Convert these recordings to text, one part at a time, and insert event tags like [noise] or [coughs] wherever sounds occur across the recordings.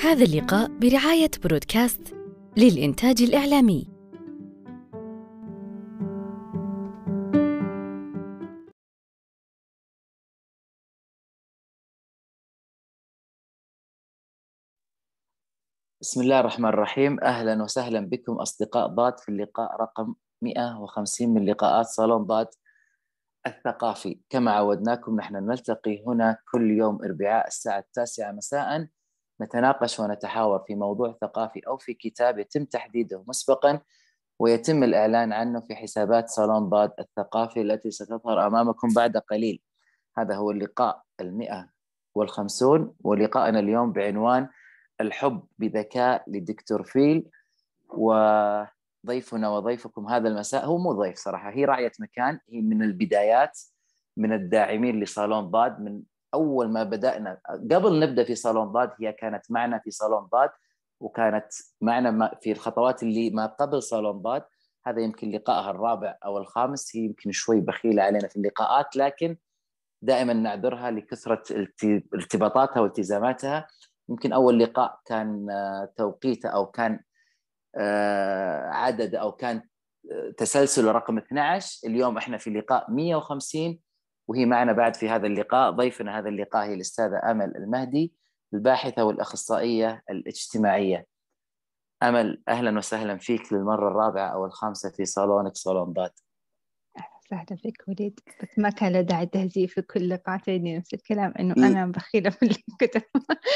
هذا اللقاء برعاية برودكاست للإنتاج الإعلامي. بسم الله الرحمن الرحيم أهلا وسهلا بكم أصدقاء ضاد في اللقاء رقم 150 من لقاءات صالون ضاد الثقافي كما عودناكم نحن نلتقي هنا كل يوم أربعاء الساعة التاسعة مساء نتناقش ونتحاور في موضوع ثقافي أو في كتاب يتم تحديده مسبقا ويتم الإعلان عنه في حسابات صالون ضاد الثقافي التي ستظهر أمامكم بعد قليل. هذا هو اللقاء المئة والخمسون ولقاءنا اليوم بعنوان الحب بذكاء لدكتور فيل. وضيفنا وضيفكم هذا المساء هو مو ضيف صراحة هي راعية مكان هي من البدايات من الداعمين لصالون ضاد من أول ما بدأنا قبل نبدأ في صالون ضاد هي كانت معنا في صالون ضاد وكانت معنا في الخطوات اللي ما قبل صالون ضاد. هذا يمكن لقائها الرابع أو الخامس هي يمكن شوي بخيلة علينا في اللقاءات لكن دائما نعذرها لكثرة ارتباطاتها والتزاماتها. يمكن أول لقاء كان توقيته أو كان عدد أو كان تسلسل رقم 12 اليوم إحنا في لقاء 150 وهي معنا بعد في هذا اللقاء. ضيفنا هذا اللقاء هي الأستاذة أمل المهدي الباحثة والأخصائية الاجتماعية. أمل أهلا وسهلا فيك للمرة الرابعة أو الخامسة في صالونك صالون ضاد. سهلا فيك وليد. بس ما كان له داعي تهزيء في كل لقاءتين نفس الكلام إنه أنا بخيلة في الكتب.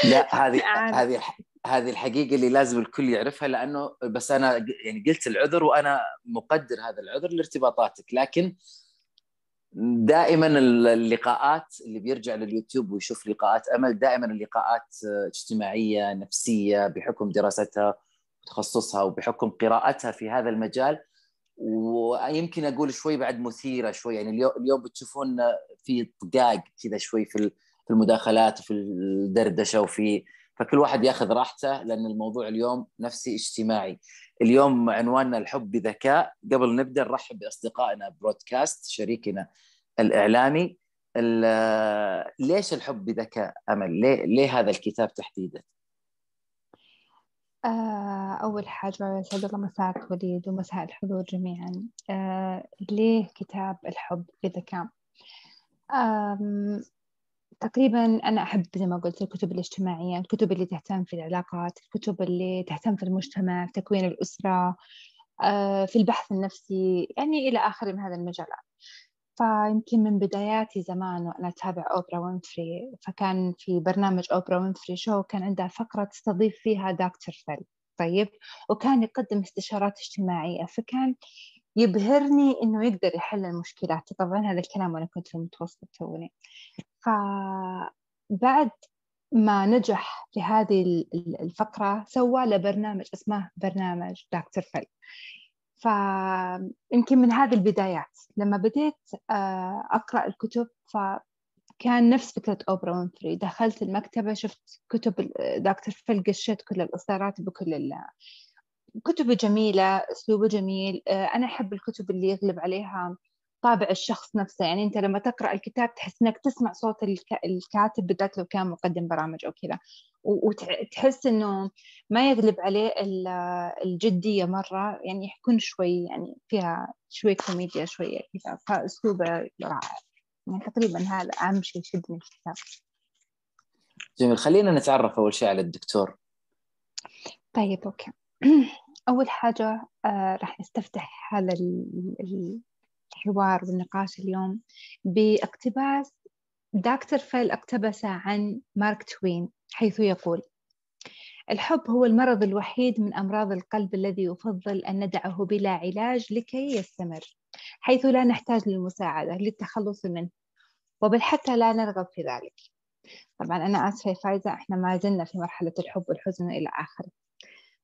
لا هذه [laughs] هذه هذه الحقيقة اللي لازم الكل يعرفها لأنه بس أنا يعني قلت العذر وأنا مقدر هذا العذر لارتباطاتك لكن دائما اللقاءات اللي بيرجع لليوتيوب ويشوف لقاءات أمل دائما اللقاءات اجتماعية نفسية بحكم دراستها وتخصصها وبحكم قراءتها في هذا المجال. ويمكن أقول شوي بعد مثيرة شوي يعني اليوم بتشوفون في طقاق كذا شوي في المداخلات وفي الدردشة وفي فكل واحد ياخذ راحته لأن الموضوع اليوم نفسي اجتماعي. اليوم عنواننا الحب بذكاء. قبل نبدأ نرحب بأصدقائنا برودكاست شريكنا الإعلامي. ليش الحب بذكاء؟ أمل ليه, ليه هذا الكتاب تحديدا؟ آه، أول حاجة يسعد الله مساك وليد ومساء الحضور جميعا. آه، ليه كتاب الحب بذكاء؟ تقريبا أنا أحب زي ما قلت الكتب الاجتماعية الكتب اللي تهتم في العلاقات الكتب اللي تهتم في المجتمع في تكوين الأسرة آه، في البحث النفسي يعني إلى آخره من هذه المجالات. فيمكن من بداياتي زمان وأنا أتابع أوبرا وينفري فكان في برنامج أوبرا وينفري show كان عندها فقرة تستضيف فيها دكتور فيل طيب؟ وكان يقدم استشارات اجتماعية فكان يبهرني إنه يقدر يحل المشكلات. طبعا هذا الكلام وأنا كنت في المتوسط توي. فبعد ما نجح في هذه الفقرة سوى له برنامج اسمه برنامج دكتور فيل فيمكن من هذه البدايات لما بديت آه، أقرأ الكتب فكان نفس فكرة أوبرا وينفري. دخلت المكتبة شفت كتب دكتور فيل قشيت كل الإصدارات بكل كتبه جميلة أسلوبه جميل آه، أنا أحب الكتب اللي يغلب عليها. طابع الشخص نفسه. يعني أنت لما تقرأ الكتاب تحس إنك تسمع صوت الكاتب بالذات لو كان مقدم برامج أو كذا. وتحس إنه ما يغلب عليه الجدية مرة. يعني يكون شوي يعني فيها شوي كوميديا شوية كذا. فأسلوبه رائع. يعني تقريبا هذا أهم شيء يشدني في الكتاب. جميل. خلينا نتعرف أول شيء على الدكتور. طيب okay. [clears throat] أول حاجة آه راح نستفتح هذا الحوار والنقاش اليوم باقتباس دكتور فيل اقتبس عن مارك توين حيث يقول الحب هو المرض الوحيد من أمراض القلب الذي يفضل أن ندعه بلا علاج لكي يستمر حيث لا نحتاج للمساعدة للتخلص منه وبل حتى لا نرغب في ذلك. طبعا أنا آسفة يا فايزة إحنا ما زلنا في مرحلة الحب والحزن إلى آخره.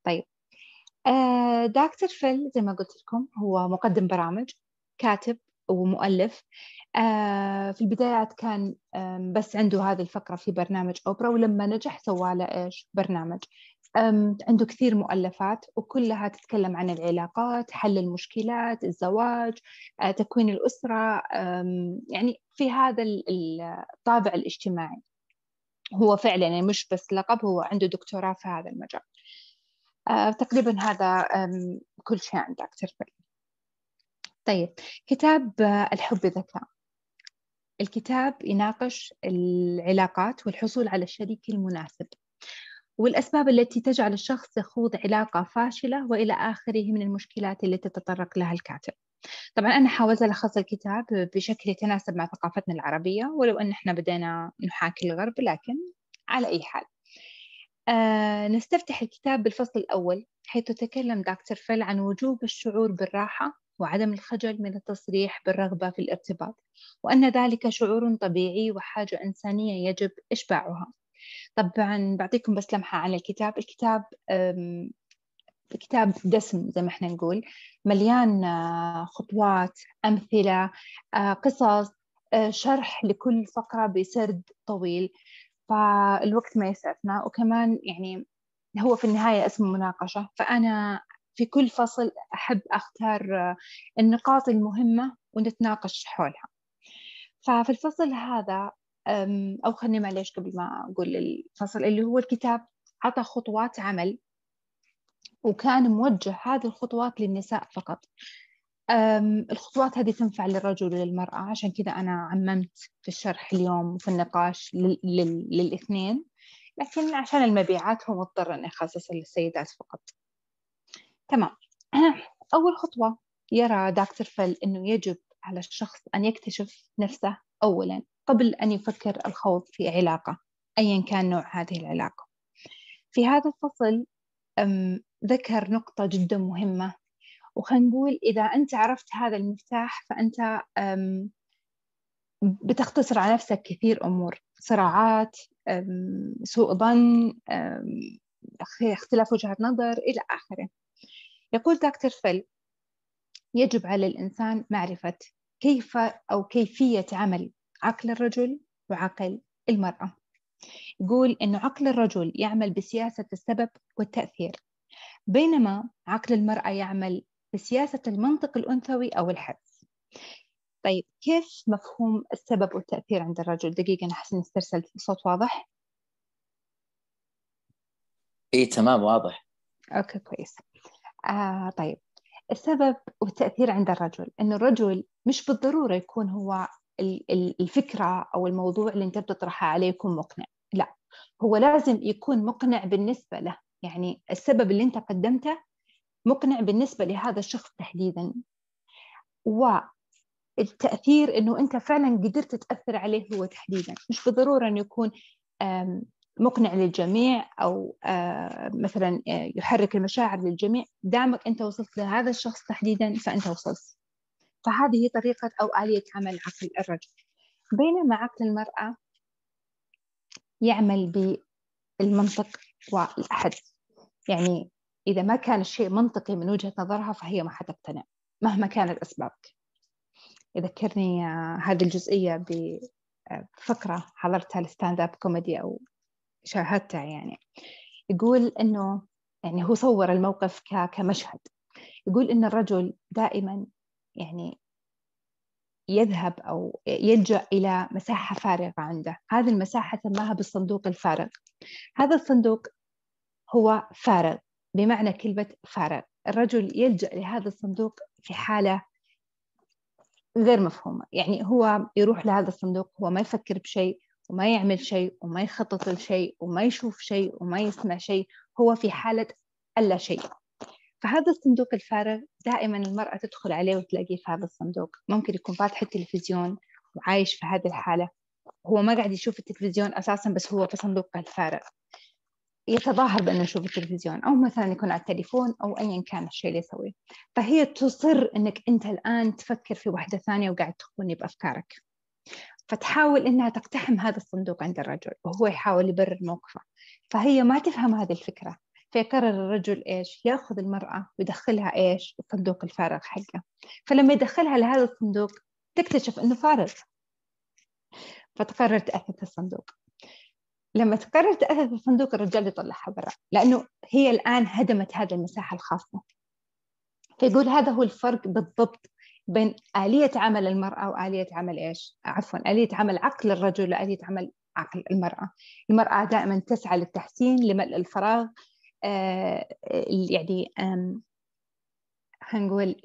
طيب آه دكتور فيل زي ما قلت لكم هو مقدم برامج. كاتب ومؤلف. آه في البدايات كان بس عنده هذه الفقرة في برنامج أوبرا ولما نجح سوى له إيش؟ برنامج. عنده كثير مؤلفات وكلها تتكلم عن العلاقات حل المشكلات الزواج آه، تكوين الأسرة يعني في هذا الطابع الاجتماعي. هو فعلا يعني مش بس لقب هو عنده دكتوراه في هذا المجال. آه تقريبا هذا كل شيء عن دكتور فيل. طيب كتاب الحب ذكاء. الكتاب يناقش العلاقات والحصول على الشريك المناسب والأسباب التي تجعل الشخص يخوض علاقة فاشلة وإلى آخره من المشكلات التي تتطرق لها الكاتب. طبعا أنا حاولت ألخص الكتاب بشكل يتناسب مع ثقافتنا العربية ولو أن إحنا بدينا نحاكي الغرب لكن على أي حال. آه نستفتح الكتاب بالفصل الأول حيث تكلم دكتور فيل عن وجوب الشعور بالراحة وعدم الخجل من التصريح بالرغبة في الارتباط وأن ذلك شعور طبيعي وحاجة إنسانية يجب إشباعها. طبعا بعطيكم بس لمحة عن الكتاب. الكتاب كتاب دسم زي ما إحنا نقول. مليان آه، خطوات أمثلة آه، قصص آه، شرح لكل فقرة بسرد طويل. فالوقت ما يسعفنا. وكمان يعني هو في النهاية اسمه مناقشة. فأنا في كل فصل أحب أختار النقاط المهمة ونتناقش حولها. ففي الفصل هذا أو خلني معليش قبل ما أقول الفصل اللي هو الكتاب عطى خطوات عمل وكان موجه هذه الخطوات للنساء فقط. الخطوات هذه تنفع للرجل وللمرأة عشان كذا أنا عممت في الشرح اليوم وفي النقاش للإثنين لكن عشان المبيعات هو مضطر أن يخصص للسيدات فقط. تمام. [clears throat] أول خطوة يرى دكتور فل أنه يجب على الشخص أن يكتشف نفسه أولا قبل أن يفكر الخوض في علاقة أيا كان نوع هذه العلاقة. في هذا الفصل ذكر نقطة جدا مهمة. وخلينا نقول إذا أنت عرفت هذا المفتاح فأنت بتختصر على نفسك كثير أمور. صراعات سوء ظن اختلاف وجهة نظر إلى آخره. يقول دكتور فيل يجب على الإنسان معرفة كيف أو كيفية عمل عقل الرجل وعقل المرأة. يقول أن عقل الرجل يعمل بسياسة السبب والتأثير بينما عقل المرأة يعمل بسياسة المنطق الأنثوي أو الحس طيب كيف مفهوم السبب والتأثير عند الرجل؟ دقيقة أنا أحس استرسل صوت واضح؟ إيه تمام واضح. أوكي كويس. آه طيب. السبب والتأثير عند الرجل إنه الرجل مش بالضرورة يكون هو الفكرة أو الموضوع اللي أنت بتطرحه عليه يكون مقنع. لا هو لازم يكون مقنع بالنسبة له. يعني السبب اللي أنت قدمته مقنع بالنسبة لهذا الشخص تحديدا. والتأثير أنه أنت فعلا قدرت تأثر عليه هو تحديدا. مش بالضرورة أنه يكون مقنع للجميع أو مثلا يحرك المشاعر للجميع دامك أنت وصلت لهذا الشخص تحديدا فأنت وصلت. فهذه طريقة أو آلية عمل عقل الرجل. بينما عقل المرأة يعمل بالمنطق والأحداث. يعني إذا ما كان الشيء منطقي من وجهة نظرها فهي ما حتقتنع مهما كانت أسبابك. يذكرني آه، هذه الجزئية بفقرة حضرتها ال stand-up comedy أو شاهدتها يعني. يقول إنه يعني هو صور الموقف كمشهد. يقول إن الرجل دائما يعني يذهب أو يلجأ إلى مساحة فارغة عنده. هذه المساحة سماها بالصندوق الفارغ. هذا الصندوق هو فارغ بمعنى كلمة فارغ. الرجل يلجأ لهذا الصندوق في حالة غير مفهومة. يعني هو يروح لهذا الصندوق هو ما يفكر بشيء وما يعمل شيء وما يخطط لشيء وما يشوف شيء وما يسمع شيء هو في حالة ألا شيء. فهذا الصندوق الفارغ دائما المرأة تدخل عليه وتلاقيه في هذا الصندوق. ممكن يكون فاتح التلفزيون وعايش في هذه الحالة. هو ما قاعد يشوف التلفزيون أساسا بس هو في صندوقه الفارغ. يتظاهر بأنه يشوف التلفزيون أو مثلا يكون على التليفون أو أيا كان الشيء اللي يسويه. فهي تصر أنك أنت الآن تفكر في واحدة ثانية وقاعد تخوني بأفكارك. فتحاول أنها تقتحم هذا الصندوق عند الرجل وهو يحاول يبرر موقفه. فهي ما تفهم هذه الفكرة. فيقرر الرجل إيش؟ يأخذ المرأة ويدخلها إيش؟ الصندوق الفارغ حقه. فلما يدخلها لهذا الصندوق تكتشف أنه فارغ. فتقرر تأثث الصندوق. لما تقرر تأثث الصندوق الرجال يطلعها برا لأنه هي الآن هدمت هذه المساحة الخاصة. فيقول هذا هو الفرق بالضبط بين آلية عمل المرأة وآلية عمل إيش؟ عفوا آلية عمل عقل الرجل وآلية عمل عقل المرأة. المرأة دائما تسعى للتحسين لملء الفراغ آه، يعني خلينا نقول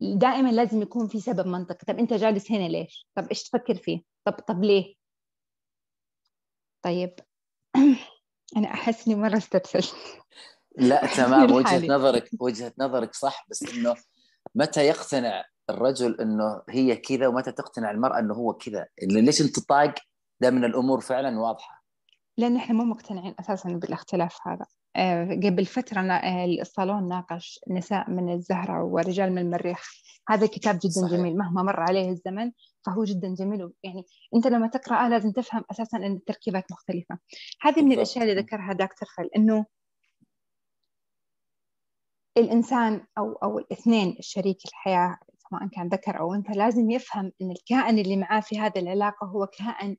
دائما لازم يكون في سبب منطقي طب أنت جالس هنا ليش؟ طب إيش تفكر فيه؟ طب طب ليه؟ طيب [clears throat] أنا أحس إني مرة استرسلت لا [laughs] تمام وجهة نظرك وجهة نظرك صح بس إنه متى يقتنع الرجل إنه هي كذا ومتى تقتنع المرأة إنه هو كذا؟ ليش أنت طاق ده من الأمور فعلا واضحة. لأن إحنا مو مقتنعين أساسا بالاختلاف هذا. آه، قبل فترة آه، الصالون ناقش نساء من الزهرة ورجال من المريخ. هذا كتاب جدا صحيح. جميل. مهما مر عليه الزمن فهو جدا جميل. يعني أنت لما تقرأه لازم تفهم أساسا أن التركيبات مختلفة. هذه من الأشياء اللي ذكرها دكتور فل أنه الإنسان أو أو الاثنين الشريك الحياة سواء كان ذكر أو أنثى لازم يفهم أن الكائن اللي معاه في هذه العلاقة هو كائن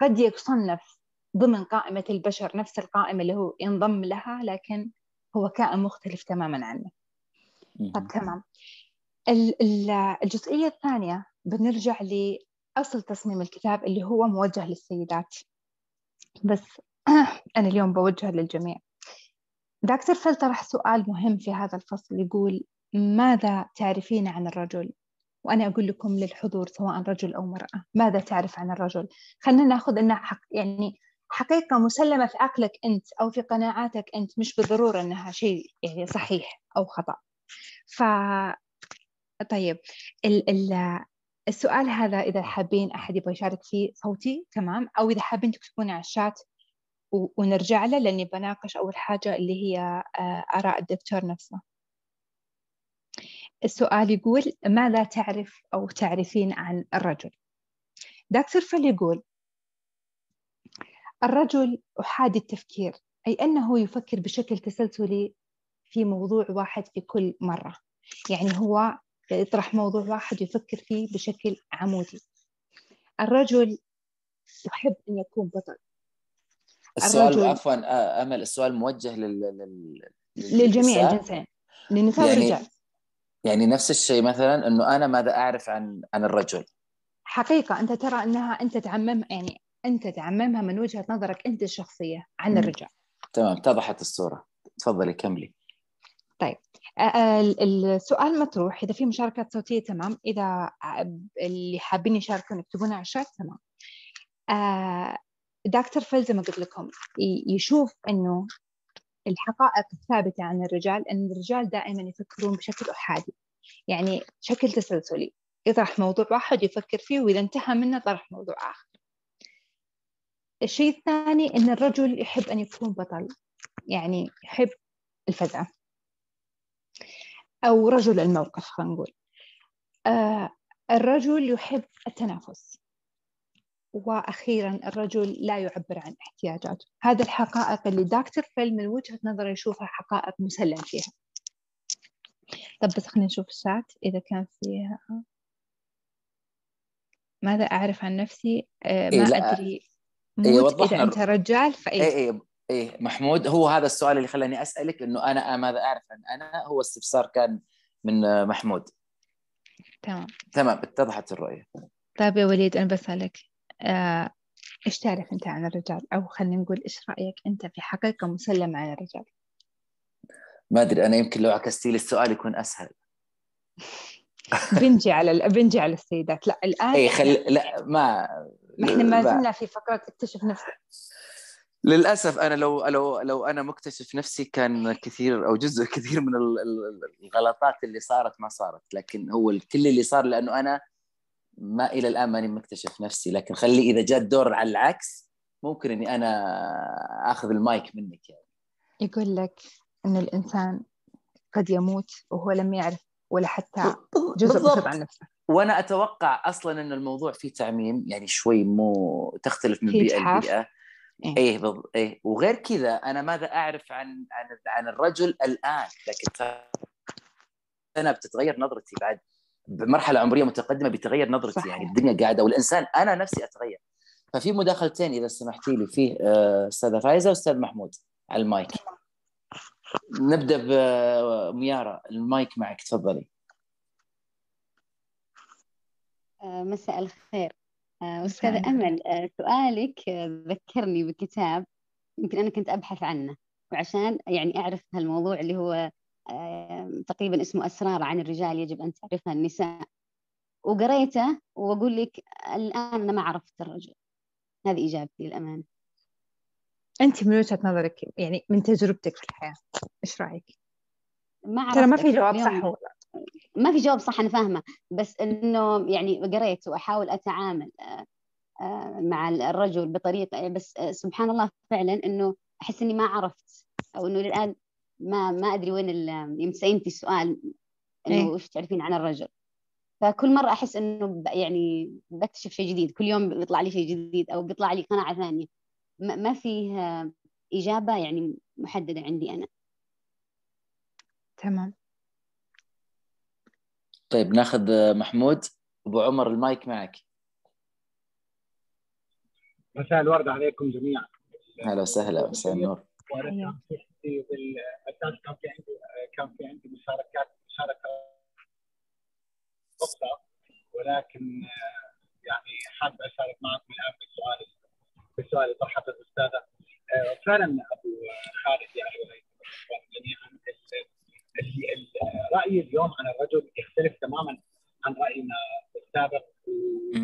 قد يصنف ضمن قائمة البشر نفس القائمة اللي هو ينضم لها لكن هو كائن مختلف تماما عنه. طب تمام. الجزئية الثانية بنرجع لأصل تصميم الكتاب اللي هو موجه للسيدات. بس [clears throat] أنا اليوم بوجه للجميع. دكتور فل طرح سؤال مهم في هذا الفصل يقول ماذا تعرفين عن الرجل؟ وأنا أقول لكم للحضور سواء رجل أو مرأة ماذا تعرف عن الرجل؟ خلينا ناخذ أنها حق يعني حقيقة مسلمة في عقلك أنت أو في قناعاتك أنت مش بالضرورة أنها شيء يعني صحيح أو خطأ. ف طيب ال... ال... السؤال هذا إذا حابين أحد يبغى يشارك فيه صوتي تمام؟ أو إذا حابين تكتبوني على الشات. ونرجع له لأني بناقش أول حاجة اللي هي آه، آراء الدكتور نفسه. السؤال يقول ماذا تعرف أو تعرفين عن الرجل؟ دكتور فل يقول الرجل أحادي التفكير أي أنه يفكر بشكل تسلسلي في موضوع واحد في كل مرة. يعني هو يطرح موضوع واحد ويفكر فيه بشكل عمودي. الرجل يحب أن يكون بطل. السؤال عفوا آه، أمل السؤال موجه لل... لل... للجميع الجنسين. للنساء يعني... والرجال. يعني نفس الشيء مثلا إنه أنا ماذا أعرف عن عن الرجل؟ حقيقة أنت ترى أنها أنت تعمم يعني أنت تعممها من وجهة نظرك أنت الشخصية عن الرجال. تمام اتضحت الصورة. تفضلي كملي. طيب. السؤال مطروح. إذا في مشاركات صوتية تمام. إذا اللي حابين يشاركون يكتبون على الشات تمام. دكتور فيل زي ما قلت لكم يشوف إنه الحقائق الثابتة عن الرجال أن الرجال دائما يفكرون بشكل أحادي يعني شكل تسلسلي يطرح موضوع واحد يفكر فيه وإذا انتهى منه طرح موضوع آخر. الشيء الثاني أن الرجل يحب أن يكون بطل يعني يحب الفزعة أو رجل الموقف خلينا نقول. آه الرجل يحب التنافس. وأخيرا الرجل لا يعبر عن احتياجاته. هذه الحقائق اللي دكتور فيل من وجهة نظره يشوفها حقائق مسلم فيها. طب بس خلينا نشوف الشات إذا كان فيها. ماذا أعرف عن نفسي؟ آه ما إيه أدري. إيه وضحنا إذا أنت رجال فأي إيه إيه إيه محمود هو هذا السؤال اللي خلاني أسألك إنه أنا ماذا أعرف عن أنا؟ هو استفسار كان من محمود. تمام. تمام اتضحت الرؤية. طيب يا وليد أنا بسألك. آه، إيش تعرف أنت عن الرجال؟ أو خلينا نقول إيش رأيك أنت في حقيقة مسلمة عن الرجال؟ ما أدري أنا يمكن لو عكستي لي السؤال يكون أسهل. [laughs] بنجي على بنجي على السيدات. لا الآن اي خل... لا ما إحنا ما زلنا في فقرة اكتشف نفسك. للأسف أنا لو لو لو أنا مكتشف نفسي كان كثير أو جزء [laughs] كثير من الغلطات اللي صارت ما صارت لكن هو كل اللي صار لأنه أنا ما إلى الآن ماني مكتشف نفسي لكن خلي إذا جاء الدور على العكس ممكن إني أنا آخذ المايك منك يعني. يقول لك إن الإنسان قد يموت وهو لم يعرف ولا حتى جزء بسيط عن نفسه. وأنا أتوقع أصلا انه الموضوع فيه تعميم يعني شوي مو تختلف من بيئة لبيئة. إيه. إيه بض... إيه. وغير كذا أنا ماذا أعرف عن عن عن الرجل الآن؟ لكن أنا بتتغير نظرتي بعد. بمرحلة عمرية متقدمة بيتغير نظرتي صحيح. يعني الدنيا قاعدة والإنسان أنا نفسي أتغير. ففي مداخلتين إذا سمحتي لي فيه آه، أستاذة فايزة وأستاذ محمود على المايك. نبدأ بميارا المايك معك تفضلي. آه، مساء الخير. آه، أمل آه، سؤالك ذكرني بكتاب يمكن أنا كنت أبحث عنه وعشان يعني أعرف هالموضوع اللي هو تقريبا اسمه أسرار عن الرجال يجب أن تعرفها النساء. وقريته وأقول لك الآن أنا ما عرفت الرجل. هذه إجابتي للأمانة. أنت من وجهة نظرك يعني من تجربتك في الحياة إيش رأيك؟ ما ترى ما في جواب صح ولا ما في جواب صح أنا فاهمة. بس إنه يعني قريت وأحاول أتعامل آه، آه، مع الرجل بطريقة بس آه، سبحان الله فعلا إنه أحس إني ما عرفت أو إنه الآن ما ما أدري وين يوم سألتي السؤال إنه إيه؟ وش تعرفين عن الرجل. فكل مرة أحس إنه يعني بكتشف شيء جديد. كل يوم بيطلع لي شيء جديد أو بيطلع لي قناعة ثانية. ما فيه إجابة يعني محددة عندي أنا. تمام. طيب ناخذ محمود. أبو عمر المايك معك. مساء الورد عليكم جميعا. هلا وسهلا مساء النور. وأنا بالاساس كان في عندي كان في عندي مشاركات مشاركة أخرى. ولكن يعني حاب أشارك معكم الآن بالسؤال بالسؤال اللي طرحته الأستاذة. فعلا أبو خالد يعني جميعا. رأيي اليوم عن الرجل يختلف تماما عن رأينا السابق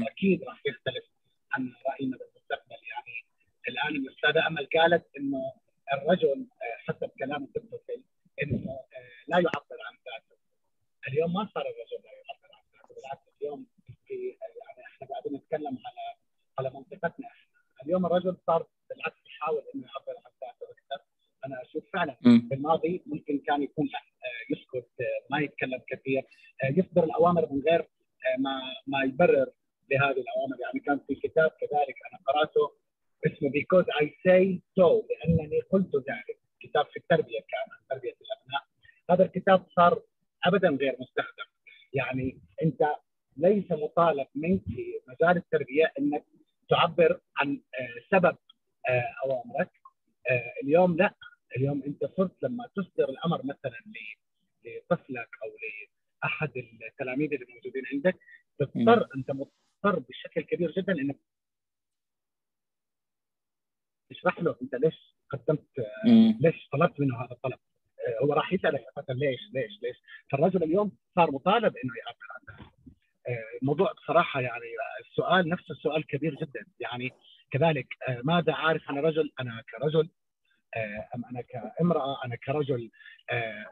وأكيد راح يختلف عن رأينا بالمستقبل. يعني الآن الأستاذة أمل قالت إنه الرجل حسب كلام الدكتور انه لا يعبر عن ذاته اليوم ما صار الرجل لا يعبر عن ذاته بالعكس اليوم في يعني إحنا قاعدين نتكلم على على منطقتنا إحنا اليوم الرجل صار بالعكس يحاول انه يعبر عن ذاته أكثر أنا أشوف فعلا في الماضي ممكن كان يكون آه، يسكت آه، ما يتكلم كثير آه، يصدر الاوامر من غير ما ما يبرر لهذه الاوامر يعني كان في كتاب كذلك أنا قراته اسمه because I say so لانني قلت ذلك كتاب في التربيه كان تربيه الابناء هذا الكتاب صار ابدا غير مستخدم يعني انت ليس مطالب منك في مجال التربيه انك تعبر عن سبب اوامرك اليوم لا اليوم انت صرت لما تصدر الامر مثلا لطفلك أو لاحد التلاميذ اللي موجودين عندك تضطر انت مضطر بشكل كبير جدا انك تشرح له انت ليش قدمت ليش طلبت منه هذا الطلب آه، هو راح يسالك ليش ليش ليش فالرجل اليوم صار مطالب انه يعبر عن ذلك آه، الموضوع بصراحه يعني السؤال نفسه السؤال كبير جدا يعني كذلك آه، ماذا عارف عن الرجل أنا كرجل آه، ام أنا أنا كرجل آه،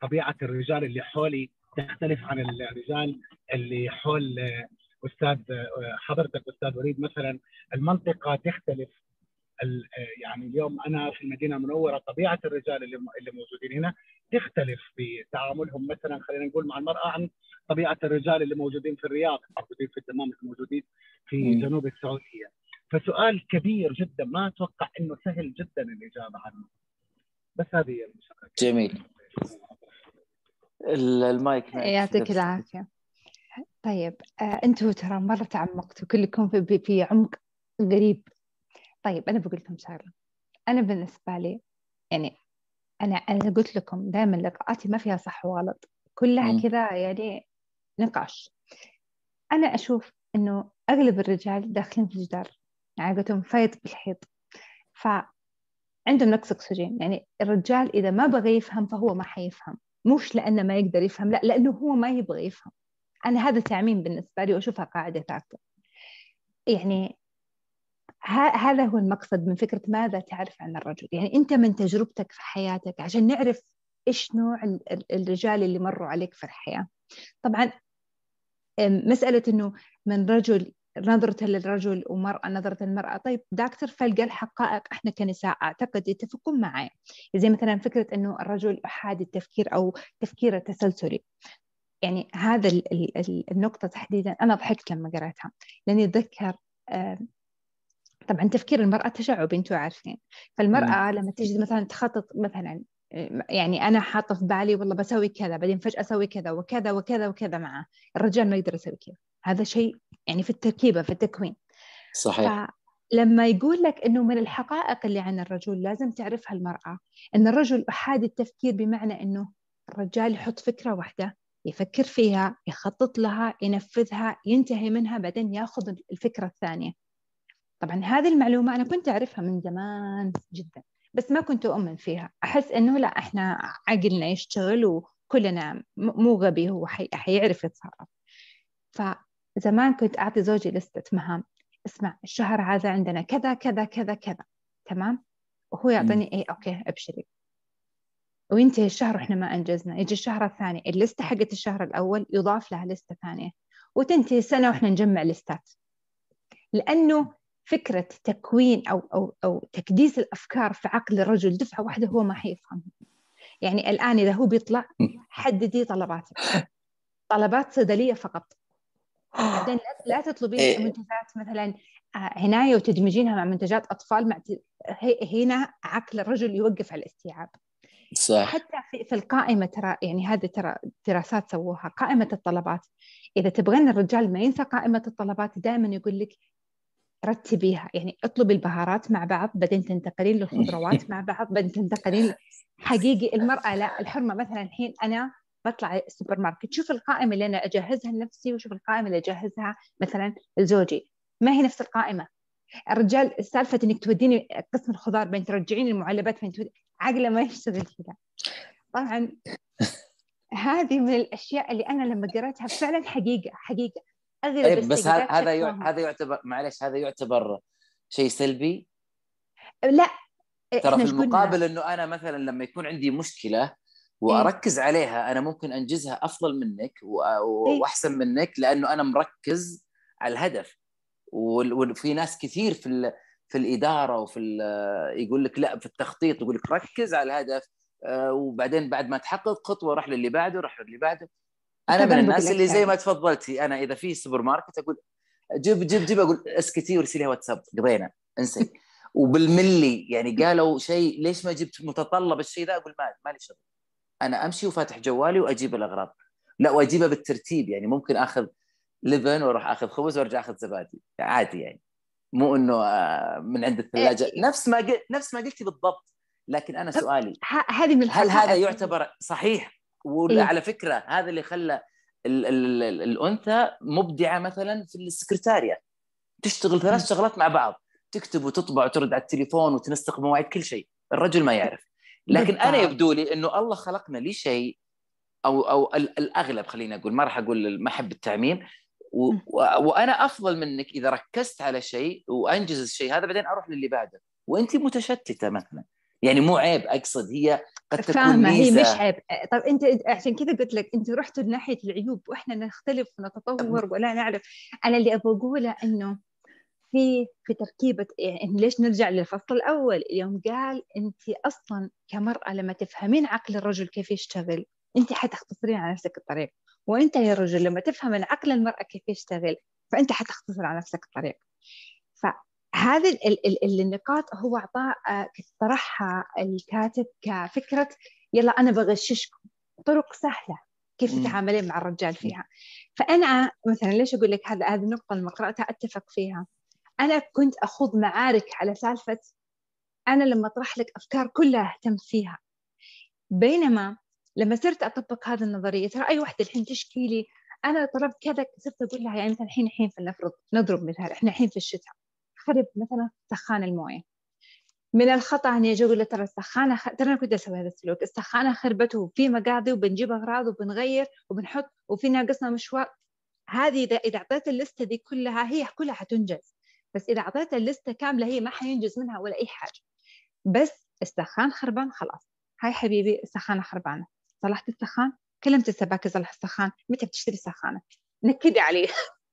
طبيعة الرجال اللي حولي تختلف عن الرجال اللي حول آه، أستاذ حضرتك أستاذ وليد. مثلا المنطقة تختلف يعني اليوم أنا في المدينة المنورة طبيعة الرجال اللي اللي موجودين هنا تختلف في تعاملهم. مثلا خلينا نقول مع المرأة عن طبيعة الرجال اللي موجودين في الرياض موجودين في الدمام موجودين في جنوب السعودية. فسؤال كبير جدا ما أتوقع إنه سهل جدا الإجابة عنه. بس هذه هي المشكلة. جميل. المايك يعطيك العافية. طيب آه أنتم ترى مرة تعمقتوا كلكم في, في عمق قريب طيب أنا بقول لكم شغلة. أنا بالنسبة لي يعني أنا أنا قلت لكم دائما لقاءاتي ما فيها صح وغلط. كلها كذا يعني نقاش. أنا أشوف إنه أغلب الرجال داخلين في الجدار يعني قلت لهم فايت بالحيط. فعندهم نقص أكسجين. يعني الرجال إذا ما بغى يفهم فهو ما حيفهم. مش لأنه ما يقدر يفهم لا لأنه هو ما يبغى يفهم. أنا هذا تعميم بالنسبة لي وأشوفها قاعدة ثابتة يعني هذا هو المقصد من فكرة ماذا تعرف عن الرجل. يعني أنت من تجربتك في حياتك عشان نعرف إيش نوع الرجال اللي مروا عليك في الحياة. طبعا مسألة أنه من رجل نظرة للرجل ومرأة نظرة المرأة طيب دكتور فلقى الحقائق إحنا كنساء أعتقد يتفقون معي. زي مثلا فكرة إنه الرجل احادي التفكير أو تفكيره تسلسلي. يعني هذا النقطة تحديدا أنا ضحكت لما قرأتها. لأني أتذكر طبعا تفكير المرأة تشعبي أنتم عارفين. فالمرأة لما تجي مثلا تخطط مثلا يعني أنا حاطة في بالي والله بسوي كذا بعدين فجأة أسوي كذا وكذا وكذا وكذا معه. الرجال ما يقدر يسوي كذا. هذا شيء يعني في التركيبة في التكوين. صحيح. لما يقول لك إنه من الحقائق اللي عن الرجل لازم تعرفها المرأة إن الرجل احادي التفكير بمعنى إنه الرجال يحط فكرة واحدة يفكر فيها يخطط لها ينفذها ينتهي منها بعدين يأخذ الفكرة الثانية. طبعا هذه المعلومة أنا كنت أعرفها من زمان جدا بس ما كنت أؤمن فيها. أحس إنه لا إحنا عقلنا يشتغل وكلنا مو غبي هو حي... حيعرف يتصرف. فزمان كنت أعطي زوجي لستة مهام. اسمع الشهر هذا عندنا كذا كذا كذا كذا. تمام؟ وهو يعطيني إيه okay أبشري. وينتهي الشهر وإحنا ما أنجزنا. يجي الشهر الثاني ال list ة حقت الشهر الأول يضاف لها list ة ثانية. وتنتهي السنة وإحنا نجمع list ات. لأنه فكرة تكوين أو أو أو تكديس الأفكار في عقل الرجل دفعة واحدة هو ما حيفهم. يعني الآن إذا هو بيطلع حددي طلباتك. طلبات صيدلية فقط. بعدين لا تطلبين إيه. منتجات مثلا آه، عنايه وتدمجينها مع منتجات أطفال مع هنا عقل الرجل يوقف على الاستيعاب. صح. حتى في, في القائمة ترى يعني هذه ترى دراسات سووها قائمة الطلبات. إذا تبغين الرجال ما ينسى قائمة الطلبات دائما يقول لك رتبيها. يعني اطلبي البهارات مع بعض بعدين تنتقلين للخضروات [laughs] مع بعض بعدين تنتقلين حقيقي المرأة لا الحرمة مثلا الحين أنا بطلع السوبر ماركت شوف القائمة اللي أنا أجهزها لنفسي وشوف القائمة اللي أجهزها مثلا لزوجي. ما هي نفس القائمة؟ الرجال سالفة إنك توديني قسم الخضار بين ترجعين المعلبات بين تودي عقله ما يشتغل كذا. طبعا [laughs] هذه من الأشياء اللي أنا لما قرأتها فعلا حقيقة حقيقة. أغلب طيب بس هذا هذا يعتبر معلش هذا يعتبر شيء سلبي؟ لا ترى في المقابل إنه أنا مثلا لما يكون عندي مشكلة. وأركز عليها أنا ممكن أنجزها أفضل منك إيه. وأحسن منك لأنه أنا مركز على الهدف. وفي ناس كثير في في الإدارة وفي يقول لك لا في التخطيط يقول لك ركز على الهدف آه، وبعدين بعد ما تحقق خطوة روح للي بعده روح للي بعده. أنا من الناس اللي زي ما تفضلتي أنا إذا في سوبر ماركت أقول جيب جيب جيب أقول اسكتي وارسلي واتساب. قضينا انسي [laughs] وبالملي يعني قالوا شيء ليش ما جبت متطلب الشيء ذا أقول ما مالي شغل. أنا أمشي وفاتح جوالي وأجيب الأغراض. لا وأجيبها بالترتيب يعني ممكن آخذ لبن وأروح آخذ خبز وأرجع آخذ زبادي. عادي يعني. مو إنه آه، من عند الثلاجة. إيه. نفس ما قلت نفس ما قلتي بالضبط. لكن أنا سؤالي هذه من هل هذا يعتبر صحيح؟ وعلى إيه؟ فكرة هذا اللي خلى ال ال ال الأنثى مبدعة مثلا في السكرتاريا تشتغل ثلاث شغلات مع بعض. تكتب وتطبع وترد على التليفون وتنسق مواعيد كل شيء. الرجل ما يعرف. لكن بالضبط. أنا يبدو لي إنه الله خلقنا لشيء أو أو الأغلب خليني أقول ما راح أقول ما احب التعميم و... وأنا أفضل منك إذا ركزت على شيء وأنجز الشيء هذا بعدين أروح للي بعده. وأنت متشتتة مثلا. يعني مو عيب أقصد هي قد تكون فاهمة ميزة. هي مش عيب. طب أنت عشان كذا قلت لك أنت رحتوا لناحية العيوب وإحنا نختلف ونتطور ولا نعرف. أنا اللي أبغى أقوله إنه في في تركيبة يعني ليش نرجع للفصل الأول؟ يوم قال أنت أصلا كمرأة لما تفهمين عقل الرجل كيف يشتغل أنت حتختصرين على نفسك الطريق وأنت يا رجل لما تفهم عقل المرأة كيف يشتغل فأنت حتختصر على نفسك الطريق. فهذه ال ال النقاط هو أعطاه آه، طرحها الكاتب كفكرة يلا أنا بغششكم. طرق سهلة كيف تتعاملين مع الرجال فيها. فأنا مثلا ليش أقول لك هذا هذه النقطة لما قرأتها أتفق فيها. أنا كنت أخوض معارك على سالفة أنا لما أطرح لك أفكار كلها أهتم فيها. بينما لما صرت أطبق هذه النظرية ترى أي واحدة الحين تشكي لي أنا طلبت كذا صرت أقول لها يعني مثلا الحين الحين فلنفرض نضرب مثال إحنا الحين في الشتاء خرب مثلا سخان الموية. من الخطأ إني أجي أقول ترى السخانة خ... ترى أنا كنت أسوي هذا السلوك السخانة خربت وفي مقاضي وبنجيب أغراض وبنغير وبنحط وفي ناقصنا مشوار. هذه إذا إذا أعطيت اللستة دي كلها هي كلها حتنجز. بس إذا أعطيتها الليستة كاملة هي ما حينجز منها ولا أي حاجة. بس السخان خربان خلاص. هاي حبيبي السخانة خربانة. صلحت السخان؟ كلمت السباك يصلح السخان. متى بتشتري سخانة؟ نكدي عليه.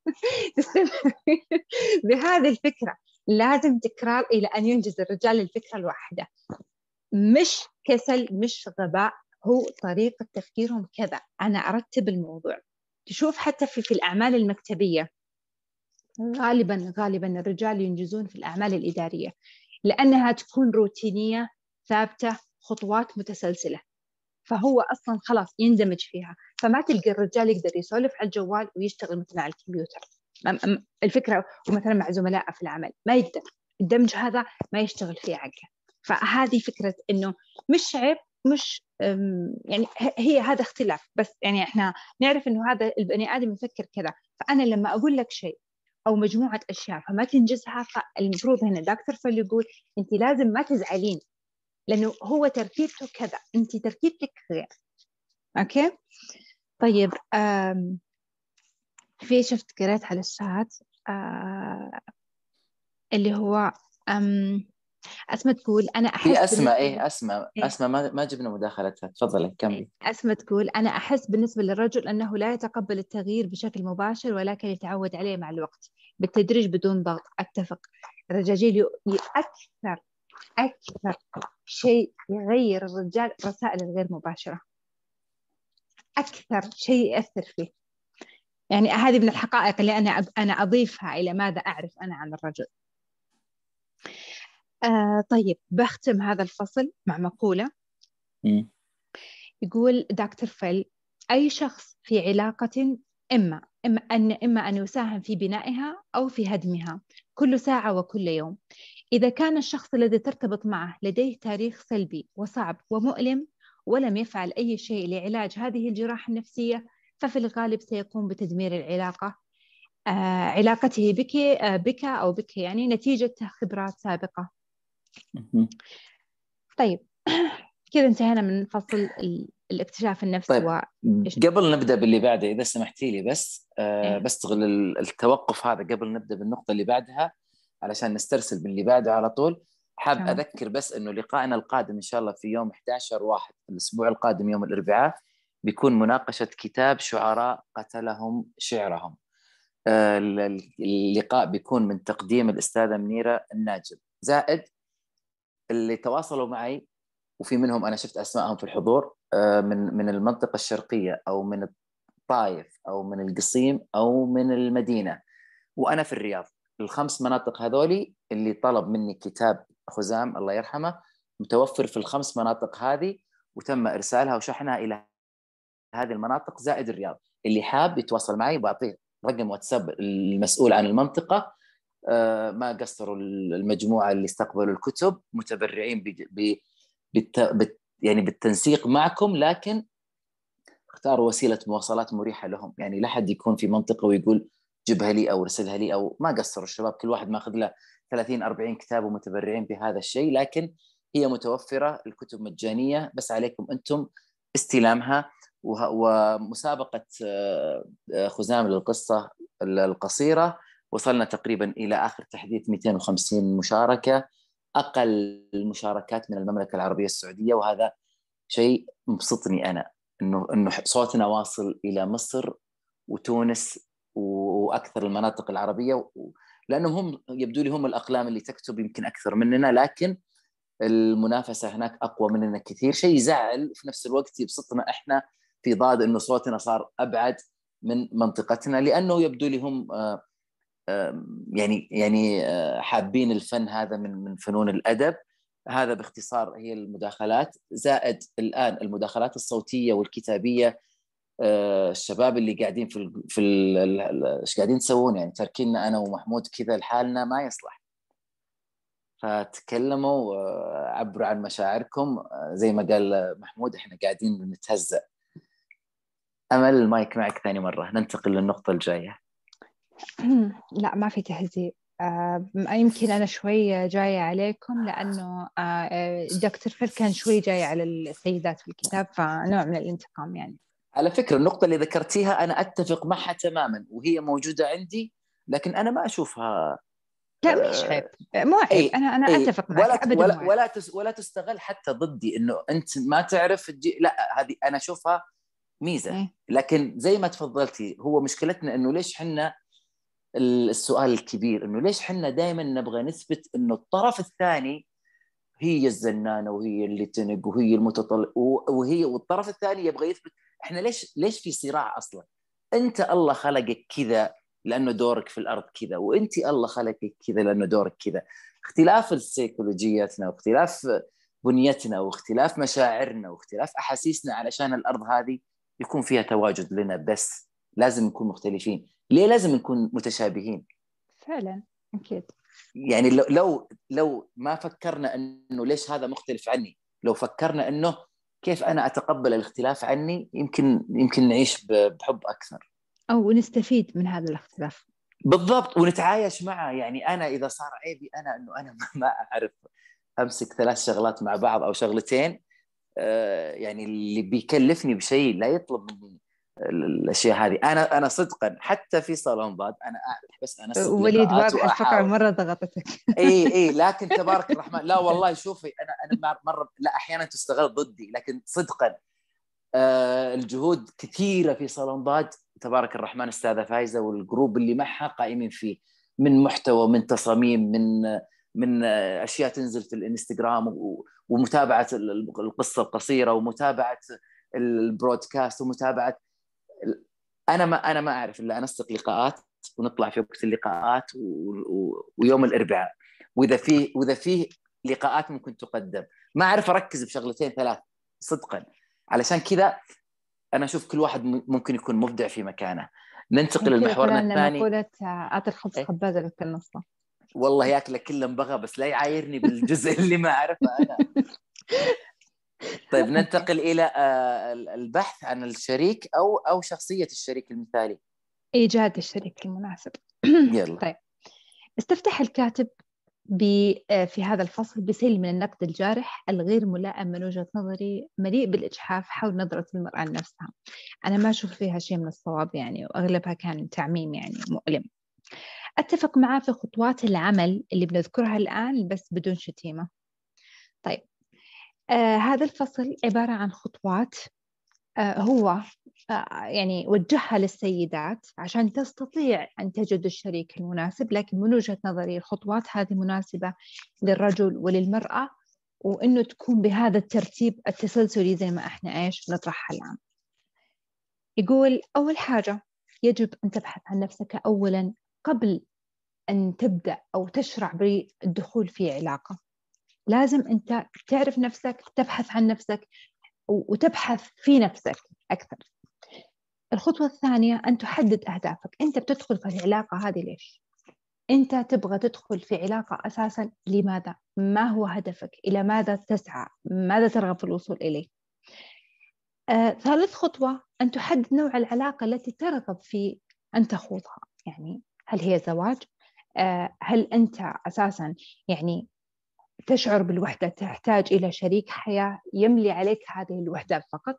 [laughs] بهذه الفكرة لازم تكرار إلى أن ينجز الرجال الفكرة الواحدة. مش كسل مش غباء. هو طريقة تفكيرهم كذا. أنا أرتب الموضوع. تشوف حتى في, في الأعمال المكتبية. غالبا غالبا الرجال ينجزون في الأعمال الإدارية لأنها تكون روتينية ثابتة خطوات متسلسلة. فهو أصلا خلاص يندمج فيها. فما تلقى الرجال يقدر يسولف على الجوال ويشتغل مثلا على الكمبيوتر. الفكرة ومثلا مع زملاء في العمل. ما يقدر. الدمج هذا ما يشتغل فيه عقله. فهذه فكرة إنه مش عيب مش يعني هي هذا اختلاف. بس يعني إحنا نعرف إنه هذا البني آدم يفكر كذا. فأنا لما أقول لك شيء أو مجموعة أشياء فما تنجزها فالمفروض هنا دكتور فل يقول أنت لازم ما تزعلين لأنه هو تركيبته كذا أنت تركيبتك غير. أوكي؟ طيب في شفت قريت على الشات آه، اللي هو أسماء تقول أنا أحس هي أسماء إيه أسماء إيه؟ أسماء ما ما جبنا مداخلتها. تفضلي كملي. إيه؟ أسماء تقول أنا أحس بالنسبة للرجل أنه لا يتقبل التغيير بشكل مباشر ولكن يتعود عليه مع الوقت. بالتدريج بدون ضغط. أتفق. الرجاجيل أكثر أكثر شيء يغير الرجال الرسائل الغير مباشرة. أكثر شيء يأثر فيه. يعني هذه من الحقائق اللي أنا أنا أضيفها إلى ماذا أعرف أنا عن الرجل. آه طيب بختم هذا الفصل مع مقولة. م. يقول دكتور فيل أي شخص في علاقة إما إما أن إما أن يساهم في بنائها أو في هدمها كل ساعة وكل يوم. إذا كان الشخص الذي ترتبط معه لديه تاريخ سلبي وصعب ومؤلم ولم يفعل أي شيء لعلاج هذه الجراحة النفسية ففي الغالب سيقوم بتدمير العلاقة آه علاقته بك آه بك أو بك يعني نتيجة خبرات سابقة. طيب. [clears throat] كذا انتهينا من فصل الاكتشاف النفسي طيب. و... قبل نبدأ باللي بعده إذا سمحتي لي بس آه إيه؟ بستغل التوقف هذا قبل نبدأ بالنقطة اللي بعدها علشان نسترسل باللي بعده على طول. حاب تمام. أذكر بس إنه لقائنا القادم إن شاء الله في يوم 11 واحد الأسبوع القادم يوم الأربعاء بيكون مناقشة كتاب شعراء قتلهم شعرهم. آه، اللقاء بيكون من تقديم الأستاذة منيرة الناجل زائد اللي تواصلوا معي وفي منهم أنا شفت أسمائهم في الحضور آه، من من المنطقة الشرقية أو من الطايف أو من القصيم أو من المدينة. وأنا في الرياض. الخمس مناطق هذولي اللي طلب مني كتاب خزام الله يرحمه متوفر في الخمس مناطق هذه وتم إرسالها وشحنها إلى هذه المناطق زائد الرياض. اللي حاب يتواصل معي بعطيه رقم واتساب المسؤول عن المنطقة ما قصروا المجموعة اللي استقبلوا الكتب متبرعين ب. يعني بالتنسيق معكم لكن اختاروا وسيلة مواصلات مريحة لهم. يعني لا حد يكون في منطقة ويقول جبها لي أو ارسلها لي أو ما قصروا الشباب. كل واحد ماخذ له 30 40 كتاب ومتبرعين بهذا الشيء لكن هي متوفرة الكتب مجانية. بس عليكم أنتم استلامها ومسابقة آه، خزام للقصة القصيرة. وصلنا تقريبا إلى آخر تحديث 250 مشاركة أقل المشاركات من المملكة العربية السعودية وهذا شيء مبسطني أنا إنه إنه صوتنا واصل إلى مصر وتونس وأكثر المناطق العربية لانهم هم يبدو لي هم الأقلام اللي تكتب يمكن أكثر مننا لكن المنافسة هناك أقوى مننا كثير. شيء يزعل في نفس الوقت يبسطنا إحنا في ضاد إنه صوتنا صار أبعد من منطقتنا لأنه يبدو لي هم آه، يعني يعني حابين الفن هذا من من فنون الأدب. هذا باختصار هي المداخلات. زائد الآن المداخلات الصوتية والكتابية الشباب اللي قاعدين في في إيش قاعدين تسوون يعني تركينا أنا ومحمود كذا لحالنا ما يصلح. فتكلموا وعبروا عن مشاعركم. زي ما قال محمود إحنا قاعدين نتهزأ. أمل المايك معك ثاني مرة. ننتقل للنقطة الجاية. لا ما في تهزيء. آه يمكن أنا شوي جاية عليكم لأنه آه دكتور فيل كان شوي جاي على السيدات في الكتاب فنوع من الانتقام يعني. على فكرة النقطة اللي ذكرتيها أنا أتفق معها تماما وهي موجودة عندي لكن أنا ما أشوفها. لا مش عيب. مو عيب. أنا أنا إيه أتفق معك. ولا ابدا ولا ولا, ولا تستغل حتى ضدي إنه أنت ما تعرف تجي. لا هذه أنا أشوفها ميزة. إيه؟ لكن زي ما تفضلتي هو مشكلتنا إنه ليش حنا السؤال الكبير إنه ليش حنا دائما نبغى نثبت إنه الطرف الثاني هي الزنانة وهي اللي تنق وهي المتطلع وهي والطرف الثاني يبغى يثبت إحنا ليش ليش في صراع أصلا؟ أنت الله خلقك كذا لأنه دورك في الأرض كذا وأنت الله خلقك كذا لأنه دورك كذا اختلاف السيكولوجياتنا واختلاف بنيتنا واختلاف مشاعرنا واختلاف أحاسيسنا علشان الأرض هذه يكون فيها تواجد لنا بس لازم نكون مختلفين ليه لازم نكون متشابهين؟ فعلا أكيد. يعني لو لو لو ما فكرنا إنه ليش هذا مختلف عني لو فكرنا إنه كيف أنا أتقبل الاختلاف عني يمكن يمكن نعيش بحب أكثر. أو نستفيد من هذا الاختلاف. بالضبط ونتعايش معه. يعني أنا إذا صار عيبي أنا إنه أنا [laughs] ما أعرف أمسك ثلاث شغلات مع بعض أو شغلتين آه، يعني اللي بيكلفني بشيء لا يطلب مني. الأشياء هذه. أنا أنا صدقا حتى في صالون باد أنا بس أنا وليد واضح الفقره مرة ضغطتك. إي إي [laughs] لكن تبارك الرحمن لا والله شوفي أنا أنا مرة لا أحيانا تستغل ضدي لكن صدقا آه الجهود كثيرة في صالون باد. تبارك الرحمن أستاذة فايزة والجروب اللي معها قائمين فيه من محتوى من تصاميم من من أشياء تنزل في الإنستغرام ومتابعة القصة القصيرة ومتابعة البرودكاست ومتابعة أنا ما أنا ما أعرف إلا أنسق لقاءات ونطلع في وقت اللقاءات و... و... ويوم الإربعاء. وإذا فيه وإذا فيه لقاءات ممكن تقدم. ما أعرف أركز بشغلتين ثلاث صدقا. علشان كذا أنا أشوف كل واحد ممكن يكون مبدع في مكانه. ننتقل لمحورنا الثاني. مقولة اعطي الخبز إيه. خبازة لك النصه والله ياكله كله بغى بس لا يعايرني بالجزء اللي ما أعرفه أنا. [laughs] طيب ننتقل إلى آه، البحث عن الشريك أو أو شخصية الشريك المثالي. ايجاد الشريك المناسب. يلا. طيب. استفتح الكاتب آه، في هذا الفصل بسيل من النقد الجارح الغير ملائم من وجهة نظري مليء بالإجحاف حول نظرة المرأة لنفسها. أنا ما أشوف فيها شيء من الصواب يعني وأغلبها كان تعميم يعني مؤلم. أتفق معه في خطوات العمل اللي بنذكرها الآن بس بدون شتيمة. طيب. آه هذا الفصل عبارة عن خطوات آه هو آه يعني وجهها للسيدات عشان تستطيع أن تجد الشريك المناسب لكن من وجهة نظري الخطوات هذه مناسبة للرجل وللمرأة وإنه تكون بهذا الترتيب التسلسلي زي ما إحنا إيش نطرحها الآن. يقول أول حاجة يجب أن تبحث عن نفسك أولا قبل أن تبدأ أو تشرع بالدخول في علاقة. لازم أنت تعرف نفسك تبحث عن نفسك وتبحث في نفسك أكثر الخطوة الثانية أن تحدد أهدافك أنت بتدخل في العلاقة هذه ليش؟ أنت تبغى تدخل في علاقة أساسا لماذا؟ ما هو هدفك؟ إلى ماذا تسعى؟ ماذا ترغب في الوصول إليه؟ آه، ثالث خطوة أن تحدد نوع العلاقة التي ترغب في أن تخوضها يعني هل هي زواج؟ آه، هل أنت أساسا يعني تشعر بالوحدة تحتاج إلى شريك حياة يملي عليك هذه الوحدة فقط.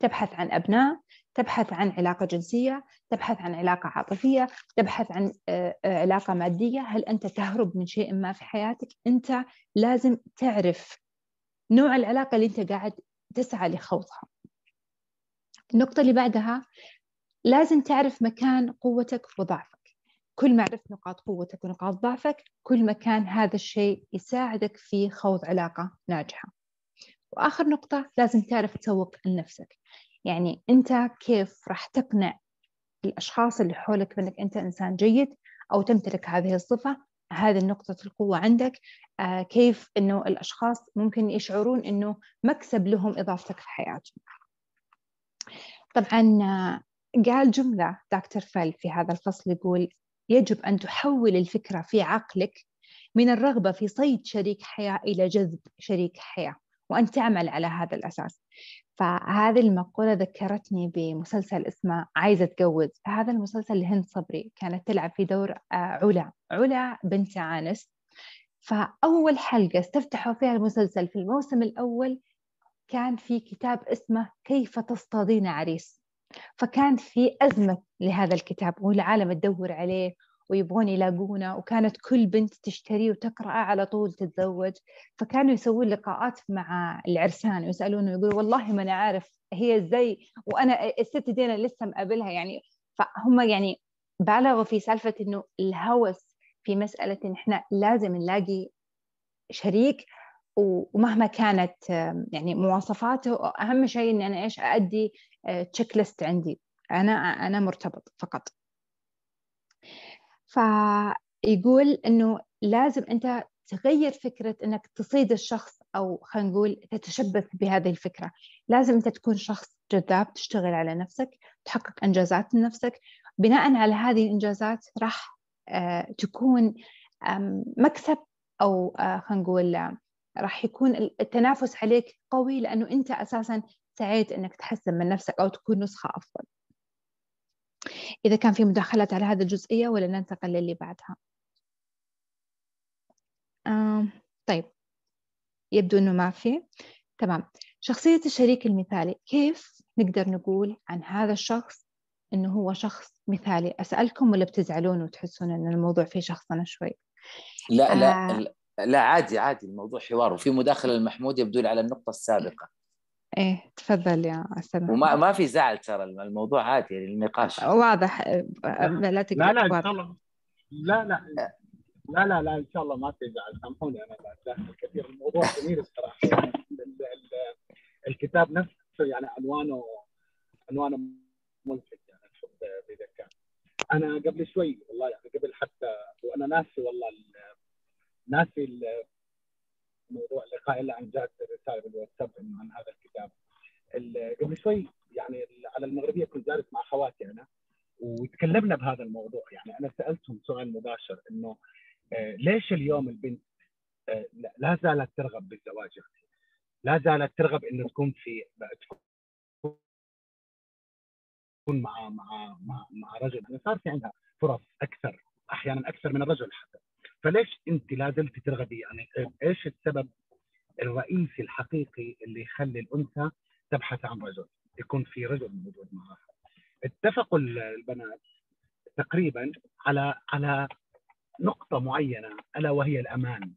تبحث عن أبناء تبحث عن علاقة جنسية تبحث عن علاقة عاطفية تبحث عن آه، آه، علاقة مادية. هل أنت تهرب من شيء ما في حياتك؟ أنت لازم تعرف نوع العلاقة اللي أنت قاعد تسعى لخوضها. النقطة اللي بعدها لازم تعرف مكان قوتك وضعفك. كل ما عرفت نقاط قوتك ونقاط ضعفك كل ما كان هذا الشيء يساعدك في خوض علاقة ناجحة. وآخر نقطة لازم تعرف تسوق لنفسك. يعني أنت كيف راح تقنع الأشخاص اللي حولك بأنك أنت إنسان جيد أو تمتلك هذه الصفة؟ هذه نقطة القوة عندك. آه كيف أنه الأشخاص ممكن يشعرون أنه مكسب لهم إضافتك في حياتهم. طبعا آه، قال جملة دكتور فيل في هذا الفصل يقول يجب أن تحول الفكرة في عقلك من الرغبة في صيد شريك حياة إلى جذب شريك حياة وأن تعمل على هذا الأساس. فهذه المقولة ذكرتني بمسلسل اسمه عايزة أتجوز. هذا المسلسل لهند صبري كانت تلعب في دور آه، علا. علا بنت عانس. فأول حلقة استفتحوا فيها المسلسل في الموسم الأول كان في كتاب اسمه كيف تصطادين عريس. فكان في أزمة لهذا الكتاب والعالم تدور عليه ويبغون يلاقونه وكانت كل بنت تشتريه وتقرأه على طول تتزوج. فكانوا يسوون لقاءات مع العرسان ويسألونه يقولوا والله ما أنا عارف هي إزاي وأنا الست دي أنا لسه مقابلها يعني. فهم يعني بالغوا في سالفة إنه الهوس في مسألة إن إحنا لازم نلاقي شريك ومهما كانت يعني مواصفاته أهم شيء إني أنا إيش أأدي تشيك ليست عندي. أنا أنا مرتبط فقط. فيقول إنه لازم أنت تغير فكرة إنك تصيد الشخص أو خلينا نقول تتشبث بهذه الفكرة. لازم أنت تكون شخص جذاب تشتغل على نفسك تحقق إنجازات لنفسك. بناء على هذه الإنجازات راح تكون مكسب أو خلينا نقول راح يكون التنافس عليك قوي لأنه أنت أساسا سعيت أنك تحسن من نفسك أو تكون نسخة أفضل. إذا كان في مداخلات على هذه الجزئية ولا ننتقل للي بعدها. آه طيب. يبدو أنه ما في. تمام. شخصية الشريك المثالي. كيف نقدر نقول عن هذا الشخص إنه هو شخص مثالي؟ أسألكم ولا بتزعلون وتحسون إن الموضوع فيه شخصنة شوي؟ لا آه. لا. لا عادي عادي الموضوع حوار. وفي مداخلة المحمود يبدو لي على النقطة السابقة. إيه تفضل يا أستاذ وما ما في زعل ترى الموضوع عادي يعني النقاش. واضح. لا تقدر لا لا إن شاء الله. لا لا لا لا لا إن شاء الله ما في زعل. سامحوني أنا داخل كثير الموضوع جميل الصراحة. يعني الكتاب نفسه يعني عنوانه عنوانه ملفت يعني بذكاء. أنا قبل شوي والله يعني قبل حتى وأنا ناسي والله ناسي موضوع اللقاء إلا عن جات رساله بالواتساب إنه عن هذا الكتاب. قبل شوي يعني على المغربية كنت جالس مع أخواتي أنا وتكلمنا بهذا الموضوع. يعني أنا سألتهم سؤال مباشر إنه آه، ليش اليوم البنت آه، لا زالت ترغب بالزواج؟ يعني لا زالت ترغب إنه تكون في تكون مع مع مع, مع رجل. يعني صار في عندها فرص أكثر أحيانا أكثر من الرجل حتى. فليش انت لا زلت ترغبي؟ يعني إيش السبب الرئيسي الحقيقي اللي يخلي الأنثى تبحث عن رجل؟ يكون في رجل موجود معها. اتفقوا البنات تقريبا على على نقطة معينة ألا وهي الأمان.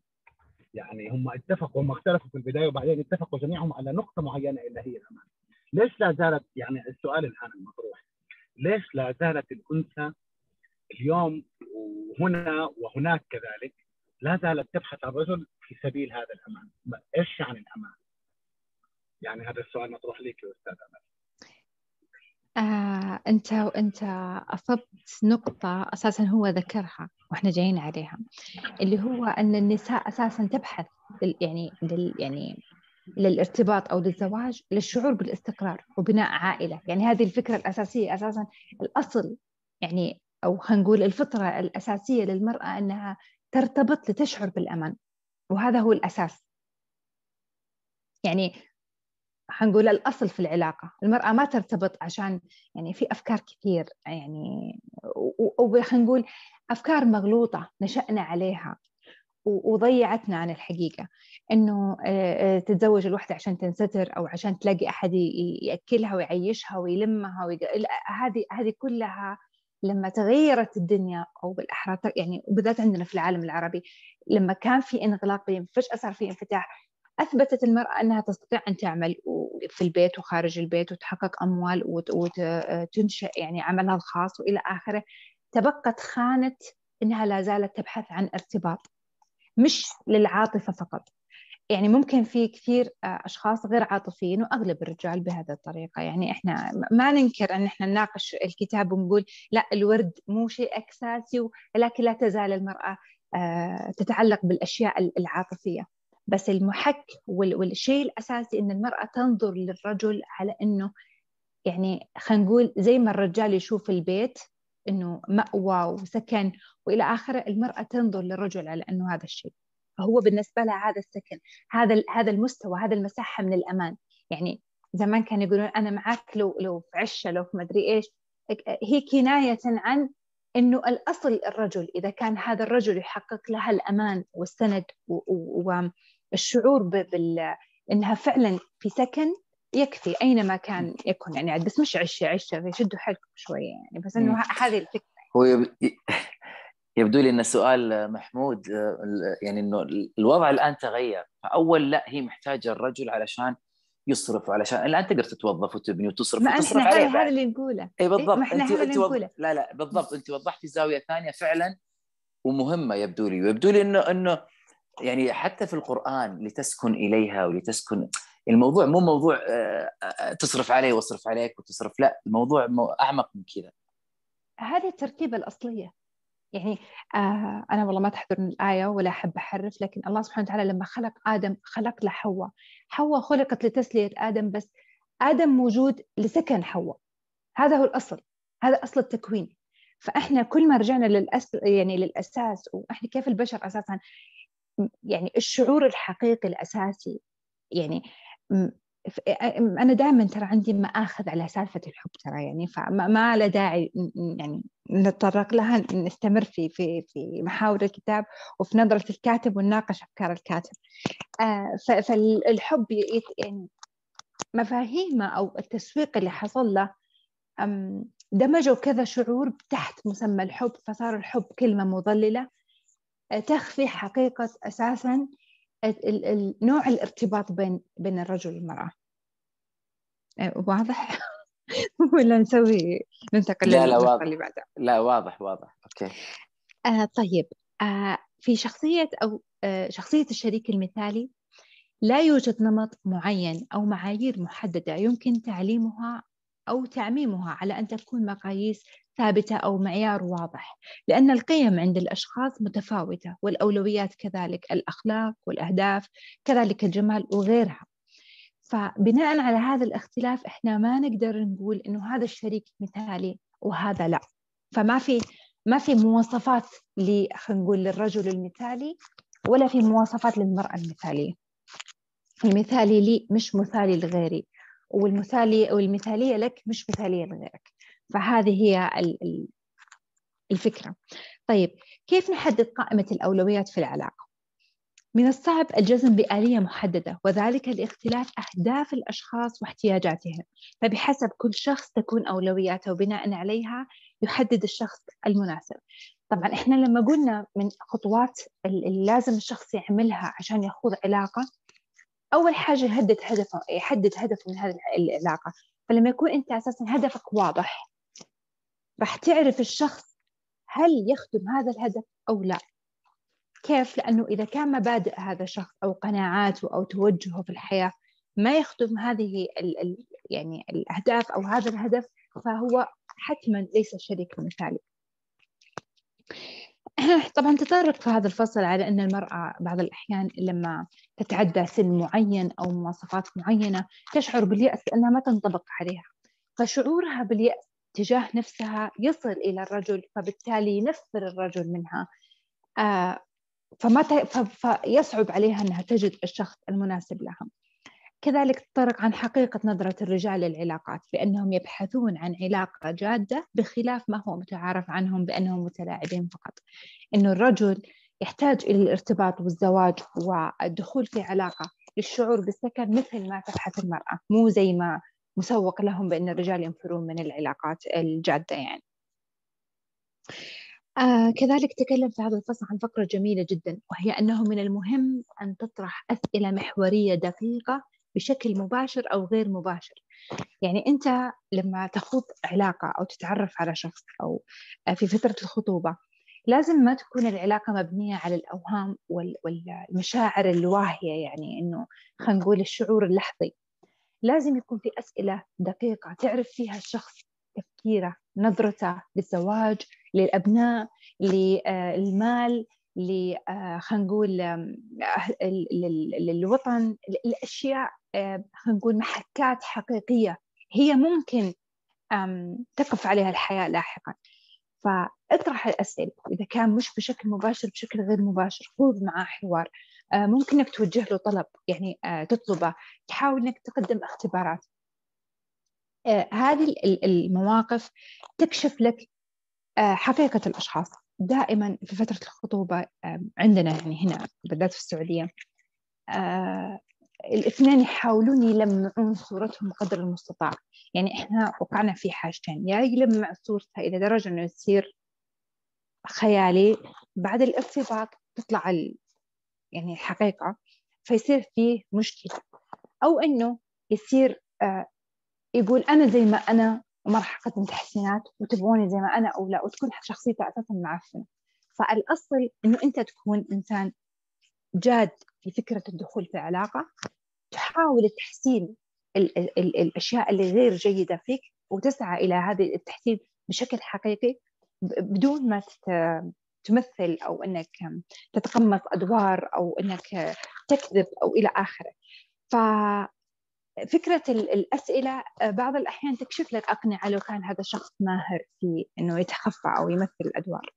يعني هم اتفقوا هم اختلفوا في البداية وبعدين اتفقوا جميعهم على نقطة معينة اللي هي الأمان. ليش لا زالت يعني السؤال الآن المطروح. ليش لا زالت الأنثى اليوم وهنا وهناك كذلك لا زالت تبحث عن رجل في سبيل هذا الأمان، إيش يعني الأمان؟ يعني هذا السؤال مطروح لك يا أستاذ أمل. آه، أنت أنت أصبت نقطة أساسا هو ذكرها وإحنا جايين عليها اللي هو أن النساء أساسا تبحث يعني لل يعني للارتباط أو للزواج للشعور بالاستقرار وبناء عائلة يعني هذه الفكرة الأساسية أساسا الأصل يعني أو خلينا نقول الفطرة الأساسية للمرأة أنها ترتبط لتشعر بالأمان وهذا هو الأساس. يعني حنقول الأصل في العلاقة المرأة ما ترتبط عشان يعني في أفكار كثير يعني وخلينا نقول أفكار مغلوطة نشأنا عليها وضيعتنا عن الحقيقة. إنه تتزوج الوحدة عشان تنستر أو عشان تلاقي أحد يأكلها ويعيشها ويلمها هذه هذه كلها لما تغيرت الدنيا أو بالاحرى يعني وبالذات عندنا في العالم العربي لما كان في انغلاق فجأة صار في انفتاح أثبتت المرأة أنها تستطيع أن تعمل في البيت وخارج البيت وتحقق أموال وتنشئ يعني عملها الخاص وإلى آخره. تبقت خانة إنها لا زالت تبحث عن ارتباط مش للعاطفة فقط. يعني ممكن في كثير آه، أشخاص غير عاطفيين وأغلب الرجال بهذه الطريقة. يعني إحنا ما ننكر إن إحنا نناقش الكتاب ونقول لا الورد مو شيء أساسي ولكن لا تزال المرأة آه، تتعلق بالأشياء العاطفية. بس المحك والشيء الأساسي إن المرأة تنظر للرجل على إنه يعني خلينا نقول زي ما الرجال يشوف البيت إنه مأوى وسكن وإلى آخره المرأة تنظر للرجل على إنه هذا الشيء. فهو بالنسبة لها هذا السكن هذا هذا المستوى هذا المساحة من الأمان. يعني زمان كانوا يقولون أنا معك لو لو في عشة لو في مدري إيش. هي كناية عن إنه الأصل الرجل إذا كان هذا الرجل يحقق لها الأمان والسند والشعور بال إنها فعلا في سكن يكفي أينما كان يكون. يعني بس مش عشة عشة شدوا حيلكم شوية يعني. بس إنه هذه الفكرة. هو يبدو لي ان سؤال محمود يعني إنه الوضع الآن تغير. فأول لا هي محتاجة الرجل علشان يصرف علشان الآن تقدر تتوظف وتبني وتصرف ما وتصرف إحنا عليه هذا اللي نقوله. إي بالضبط. إيه؟ انت انت وض... لا لا بالضبط. انت وضحتي زاوية ثانية فعلا ومهمة يبدو لي. ويبدو لي إنه إنه يعني حتى في القرآن لتسكن إليها ولتسكن الموضوع مو موضوع آه، آه، تصرف عليه وأصرف عليك وتصرف لا الموضوع أعمق من كذا. هذه التركيبة الأصلية. يعني آه أنا والله ما تحضرني الآية ولا أحب أحرف لكن الله سبحانه وتعالى لما خلق آدم خلق له حواء. حواء خلقت لتسلية آدم بس آدم موجود لسكن حواء. هذا هو الأصل هذا أصل التكوين. فإحنا كل ما رجعنا للأس يعني للأساس وإحنا كيف البشر أساسا يعني الشعور الحقيقي الأساسي يعني أنا دائما ترى عندي مآخذ على سالفة الحب ترى يعني فما لا داعي يعني نتطرق لها نستمر في في في محاور الكتاب وفي نظرة الكاتب ونناقش أفكار الكاتب. آه، فالحب يعني مفاهيمه أو التسويق اللي حصل له دمجوا كذا شعور تحت مسمى الحب فصار الحب كلمة مضللة آه، تخفي حقيقة أساسا نوع الارتباط بين بين الرجل والمرأة. آه، واضح؟ [laughs] ولا نسوي ننتقل لا لا واضح. اللي بعدها لا واضح واضح. أوكي. آه طيب. آه في شخصية أو آه شخصية الشريك المثالي لا يوجد نمط معين أو معايير محددة يمكن تعليمها أو تعميمها على أن تكون مقاييس ثابتة أو معيار واضح لأن القيم عند الأشخاص متفاوتة والأولويات كذلك الأخلاق والأهداف كذلك الجمال وغيرها. فبناء على هذا الاختلاف إحنا ما نقدر نقول إنه هذا الشريك مثالي وهذا لا. فما في ما في مواصفات خلينا نقول للرجل المثالي ولا في مواصفات للمرأة المثالية. المثالي لي مش مثالي لغيري. والمثالي أو المثالية لك مش مثالية لغيرك فهذه هي الفكرة. طيب كيف نحدد قائمة الأولويات في العلاقة؟ من الصعب الجزم بآلية محددة وذلك لاختلاف أهداف الأشخاص واحتياجاتهم. فبحسب كل شخص تكون أولوياته وبناء عليها يحدد الشخص المناسب. طبعا إحنا لما قلنا من خطوات اللي لازم الشخص يعملها عشان يخوض علاقة أول حاجة يحدد هدفه يحدد هدفه من هذه العلاقة. فلما يكون أنت أساسا هدفك واضح راح تعرف الشخص هل يخدم هذا الهدف أو لا. كيف؟ لأنه إذا كان مبادئ هذا الشخص أو قناعاته أو توجهه في الحياة ما يخدم هذه ال ال يعني الأهداف أو هذا الهدف فهو حتما ليس الشريك المثالي [clears throat] طبعا تطرق في هذا الفصل على أن المرأة بعض الأحيان لما تتعدى سن معين أو مواصفات معينة تشعر باليأس لأنها ما تنطبق عليها. فشعورها باليأس تجاه نفسها يصل إلى الرجل فبالتالي ينفر الرجل منها. آه فما ت... فيصعب عليها أنها تجد الشخص المناسب لها. كذلك تطرق عن حقيقة نظرة الرجال للعلاقات بأنهم يبحثون عن علاقة جادة بخلاف ما هو متعارف عنهم بأنهم متلاعبين فقط. أنه الرجل يحتاج إلى الارتباط والزواج والدخول في علاقة للشعور بالسكن مثل ما تبحث المرأة مو زي ما مسوق لهم بأن الرجال ينفرون من العلاقات الجادة يعني. آه كذلك تكلم في هذا الفصل عن فقرة جميلة جدا وهي أنه من المهم أن تطرح أسئلة محورية دقيقة بشكل مباشر أو غير مباشر. يعني أنت لما تخوض علاقة أو تتعرف على شخص أو في فترة الخطوبة لازم ما تكون العلاقة مبنية على الأوهام والمشاعر الواهية يعني إنه خلينا نقول الشعور اللحظي. لازم يكون في أسئلة دقيقة تعرف فيها الشخص تفكيره نظرته للزواج للأبناء للمال خلينا نقول للوطن الأشياء آه، خلينا نقول محكات حقيقية هي ممكن تقف عليها الحياة لاحقا. فاطرح الأسئلة إذا كان مش بشكل مباشر بشكل غير مباشر خوض معاه حوار. آه، ممكن إنك توجه له طلب يعني تطلبه. تحاول إنك تقدم اختبارات. هذه المواقف تكشف لك حقيقة الأشخاص. دائما في فترة الخطوبة عندنا يعني هنا بالذات في السعودية آه، الاثنين يحاولون يلمعون صورتهم قدر المستطاع. يعني إحنا وقعنا في حاجتين. يا يلمع صورتها إلى درجة إنه يصير خيالي بعد الارتباط تطلع ال... يعني الحقيقة فيصير فيه مشكلة. أو إنه يصير آه، يقول أنا زي ما أنا وما راح أقدم تحسينات وتبغوني زي ما أنا أو لا وتكون شخصيته أساسا معفنة. فالأصل إنه أنت تكون إنسان جاد في فكرة الدخول في علاقة تحاول تحسين ال ال ال الأشياء اللي غير جيدة فيك وتسعى إلى هذا التحسين بشكل حقيقي بدون ما تمثل أو أنك تتقمص أدوار أو أنك تكذب أو إلى آخره. ف فكرة الأسئلة بعض الأحيان تكشف لك أقنعة لو كان هذا الشخص ماهر في إنه يتخفى أو يمثل الأدوار.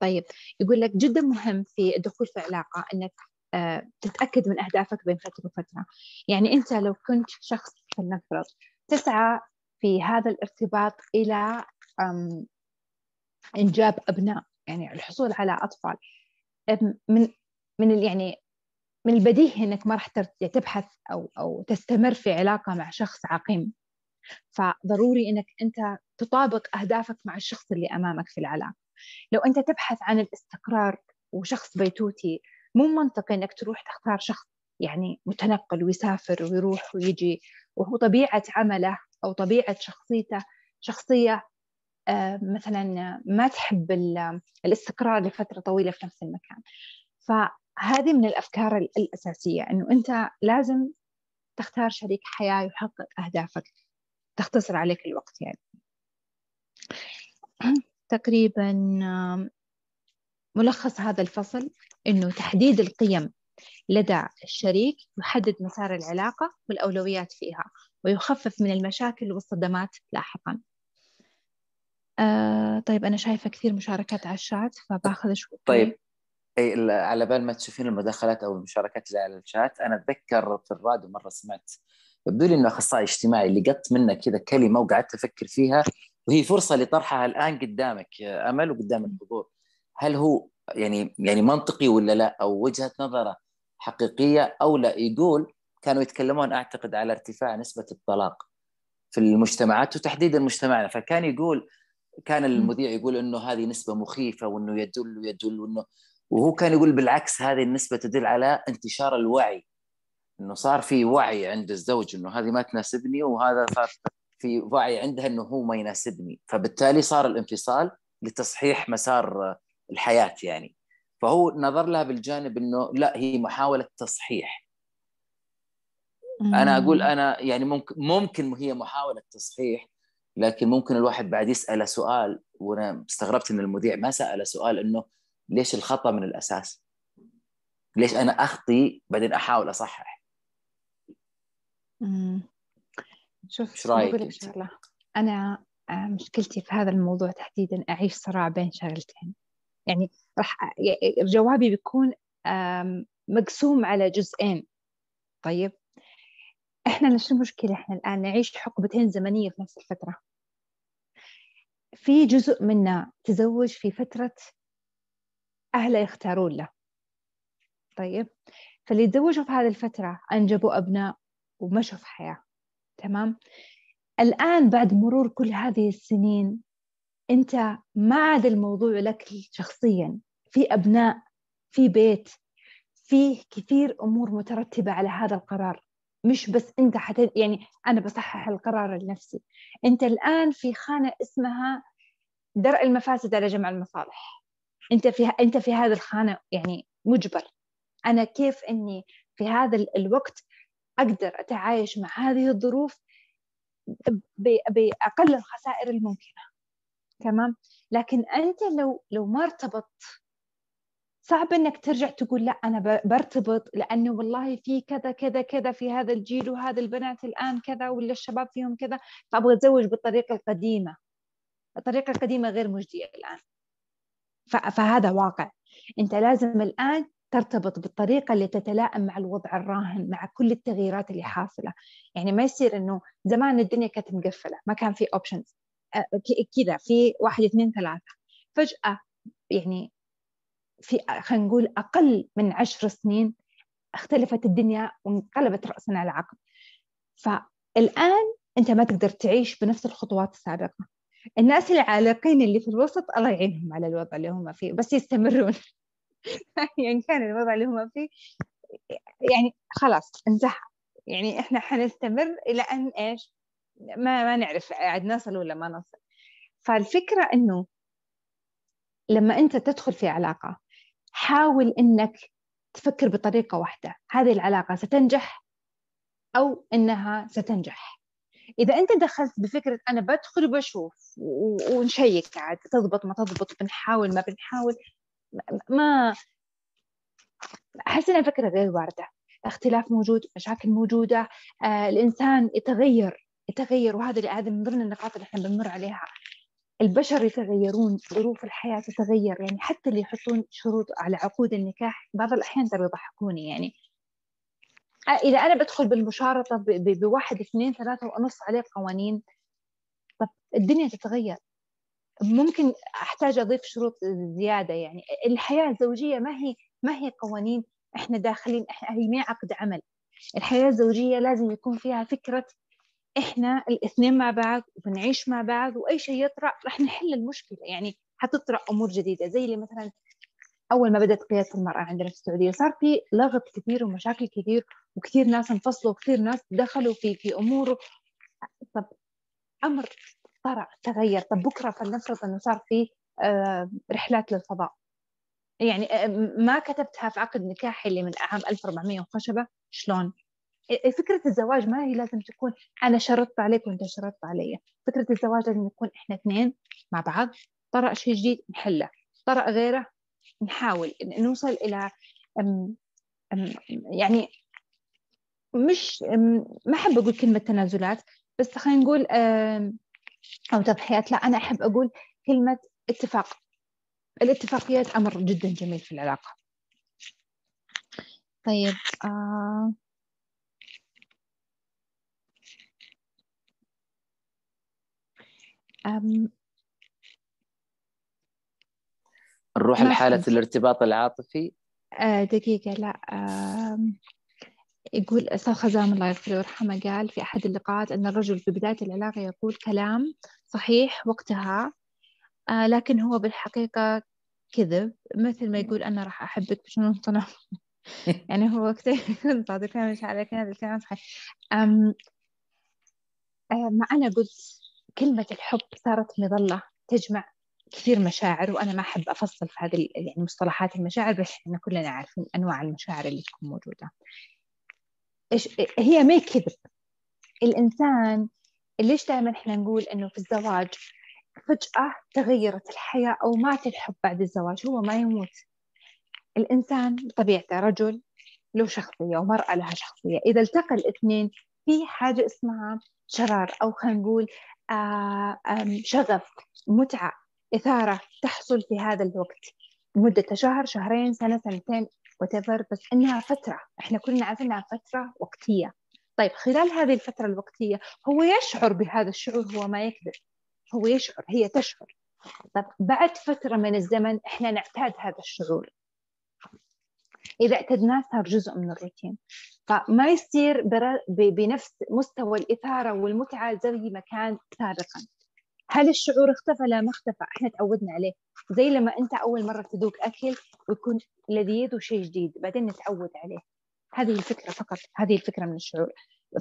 طيب يقول لك جدا مهم في الدخول في علاقة أنك آه، تتأكد من أهدافك بين فترة وفترة. يعني أنت لو كنت شخص فلنفرض تسعى في هذا الارتباط إلى إنجاب أبناء يعني الحصول على أطفال. من من يعني من البديهي إنك ما راح تبحث أو أو تستمر في علاقة مع شخص عقيم. فضروري إنك أنت تطابق أهدافك مع الشخص اللي أمامك في العلاقة. لو أنت تبحث عن الاستقرار وشخص بيتوتي مو منطقي إنك تروح تختار شخص يعني متنقل ويسافر ويروح ويجي وهو طبيعة عمله أو طبيعة شخصيته شخصية آه، مثلا ما تحب الاستقرار لفترة طويلة في نفس المكان. فهذه من الأفكار الأساسية إنه أنت لازم تختار شريك حياة يحقق أهدافك تختصر عليك الوقت يعني. تقريبا ملخص هذا الفصل إنه تحديد القيم لدى الشريك يحدد مسار العلاقة والأولويات فيها ويخفف من المشاكل والصدمات لاحقا. آه طيب أنا شايفة كثير مشاركات على الشات فباخذ شوي. طيب. أي على بال ما تشوفين المداخلات أو المشاركات اللي على الشات أنا أتذكر في الراديو مرة سمعت يبدو لي إنه أخصائي اجتماعي لقطت منه كذا كلمة وقعدت أفكر فيها. وهي فرصة لطرحها الآن قدامك أمل وقدام الحضور. هل هو يعني يعني منطقي ولا لا؟ أو وجهة نظره حقيقية أو لا؟ يقول كانوا يتكلمون أعتقد على ارتفاع نسبة الطلاق في المجتمعات وتحديدا مجتمعنا فكان يقول كان المذيع يقول إنه هذه نسبة مخيفة وإنه يدل ويدل وإنه وهو كان يقول بالعكس هذه النسبة تدل على انتشار الوعي. إنه صار في وعي عند الزوج إنه هذه ما تناسبني وهذا صار في وعي عندها إنه هو ما يناسبني. فبالتالي صار الانفصال لتصحيح مسار الحياة يعني. فهو نظر لها بالجانب إنه لا هي محاولة تصحيح. أنا أقول أنا يعني ممكن ممكن هي محاولة تصحيح لكن ممكن الواحد بعد يسأله سؤال وأنا استغربت إن المذيع ما سال سؤال إنه ليش الخطأ من الأساس؟ ليش أنا أخطي بعدين أحاول أصحح؟ شوف إيش رأيك؟ أنا آه، مشكلتي في هذا الموضوع تحديدا أعيش صراع بين شغلتين. يعني راح جوابي بيكون مقسوم على جزئين. طيب. إحنا شو المشكلة؟ إحنا الآن نعيش حقبتين زمنية في نفس الفترة. في جزء منا تزوج في فترة أهله يختارون له. طيب. فاللي تزوجوا في هذه الفترة أنجبوا أبناء ومشوا في حياة. تمام؟ الآن بعد مرور كل هذه السنين أنت ما عاد الموضوع لك شخصيا. في أبناء في بيت فيه كثير أمور مترتبة على هذا القرار. مش بس أنت حت يعني أنا بصحح القرار لنفسي. أنت الآن في خانة اسمها درء المفاسد على جمع المصالح. أنت في أنت في هذه الخانة يعني مجبر. أنا كيف إني في هذا الوقت أقدر أتعايش مع هذه الظروف بأقل الخسائر الممكنة. تمام؟ لكن أنت لو لو ما ارتبطت صعب إنك ترجع تقول لا أنا برتبط لأنه والله في كذا كذا كذا في هذا الجيل وهذا البنات الآن كذا ولا الشباب فيهم كذا فأبغى أتزوج بالطريقة القديمة. الطريقة القديمة غير مجدية الآن. فهذا واقع. أنت لازم الآن ترتبط بالطريقة اللي تتلائم مع الوضع الراهن مع كل التغييرات اللي حاصلة. يعني ما يصير إنه زمان الدنيا كانت مقفلة ما كان في أوبشنز كذا في واحد اثنين ثلاثة. فجأة يعني في خلينا نقول أقل من عشر سنين اختلفت الدنيا وانقلبت رأسا على عقب فالآن أنت ما تقدر تعيش بنفس الخطوات السابقة. الناس العالقين اللي في الوسط الله يعينهم على الوضع اللي هم فيه بس يستمرون. [laughs] يعني كان الوضع اللي هم فيه. يعني خلاص انتهى يعني إحنا حنستمر إلى أن إيش؟ ما ما نعرف عاد نصل ولا ما نصل. فالفكرة إنه لما أنت تدخل في علاقة حاول إنك تفكر بطريقة واحدة. هذه العلاقة ستنجح أو إنها ستنجح. إذا أنت دخلت بفكرة أنا بدخل وبشوف ونشيك عاد تضبط ما تضبط بنحاول ما بنحاول. ما أحس إنها فكرة غير واردة. اختلاف موجود مشاكل موجودة آه الإنسان يتغير يتغير وهذا هذا من ضمن النقاط اللي إحنا بنمر عليها. البشر يتغيرون ظروف الحياة تتغير يعني حتى اللي يحطون شروط على عقود النكاح بعض الأحيان ترى يضحكوني يعني. إذا أنا بدخل بالمشارطة بواحد اثنين ثلاثة ونص عليه قوانين طب الدنيا تتغير. ممكن أحتاج أضيف شروط زيادة يعني الحياة الزوجية ما هي ما هي قوانين إحنا داخلين إحنا هي ما عقد عمل. الحياة الزوجية لازم يكون فيها فكرة إحنا الاثنين مع بعض وبنعيش مع بعض وأي شيء يطرأ رح نحل المشكلة. يعني حتطرأ أمور جديدة زي اللي مثلا أول ما بدأت قيادة المرأة عندنا في السعودية صار في لغط كثير ومشاكل كثير وكثير ناس انفصلوا وكثير ناس دخلوا في في أمور. طب أمر طرأ تغير. طب بكرة فلنفرض أنه صار في آه، رحلات للفضاء. يعني آه، ما كتبتها في عقد نكاحي اللي من عام 1400 وخشبة شلون؟ فكرة الزواج ما هي لازم تكون أنا شرطت عليك وأنت شرطت علي. فكرة الزواج لازم نكون إحنا اثنين مع بعض. طرأ شيء جديد نحله. طرأ غيره نحاول نوصل إلى أم أم يعني مش ما أحب أقول كلمة تنازلات بس خلينا نقول أو تضحيات لا أنا أحب أقول كلمة اتفاق. الاتفاقيات أمر جدا جميل في العلاقة. طيب آه نروح لحالة الارتباط العاطفي. آه دقيقة لا آه يقول أستاذ خزام الله يغفر ويرحمه. قال في أحد اللقاءات أن الرجل في بداية العلاقة يقول كلام صحيح وقتها آه لكن هو بالحقيقة كذب مثل ما يقول أنا راح أحبك بشنو طلع [laughs] يعني هو كثير يكون صادق مش عليك هذا الكلام صحيح. أم آه ما أنا قلت كلمة الحب صارت مظلة تجمع كثير مشاعر وأنا ما أحب أفصل في هذه يعني مصطلحات المشاعر بس إحنا كلنا عارفين أنواع المشاعر اللي تكون موجودة. هي ما كذب الإنسان ليش دائما إحنا نقول إنه في الزواج فجأة تغيرت الحياة أو مات الحب بعد الزواج هو ما يموت. الإنسان بطبيعته رجل له شخصية ومرأة لها شخصية. إذا التقى الاثنين في حاجة اسمها شرار أو خلينا نقول آه، شغف متعة إثارة تحصل في هذا الوقت. مدة شهر شهرين سنة سنتين. Whatever بس إنها فترة. إحنا كلنا عارفين إنها فترة وقتية. طيب خلال هذه الفترة الوقتية هو يشعر بهذا الشعور هو ما يكذب هو يشعر هي تشعر. طيب بعد فترة من الزمن إحنا نعتاد هذا الشعور. إذا اعتدناه صار جزء من الروتين. فما يصير بنفس مستوى الإثارة والمتعة زي ما كان سابقا. هل الشعور اختفى؟ لا ما اختفى. إحنا تعودنا عليه. زي لما أنت أول مرة تذوق أكل ويكون لذيذ وشيء جديد بعدين نتعود عليه. هذه الفكرة فقط. هذه الفكرة من الشعور.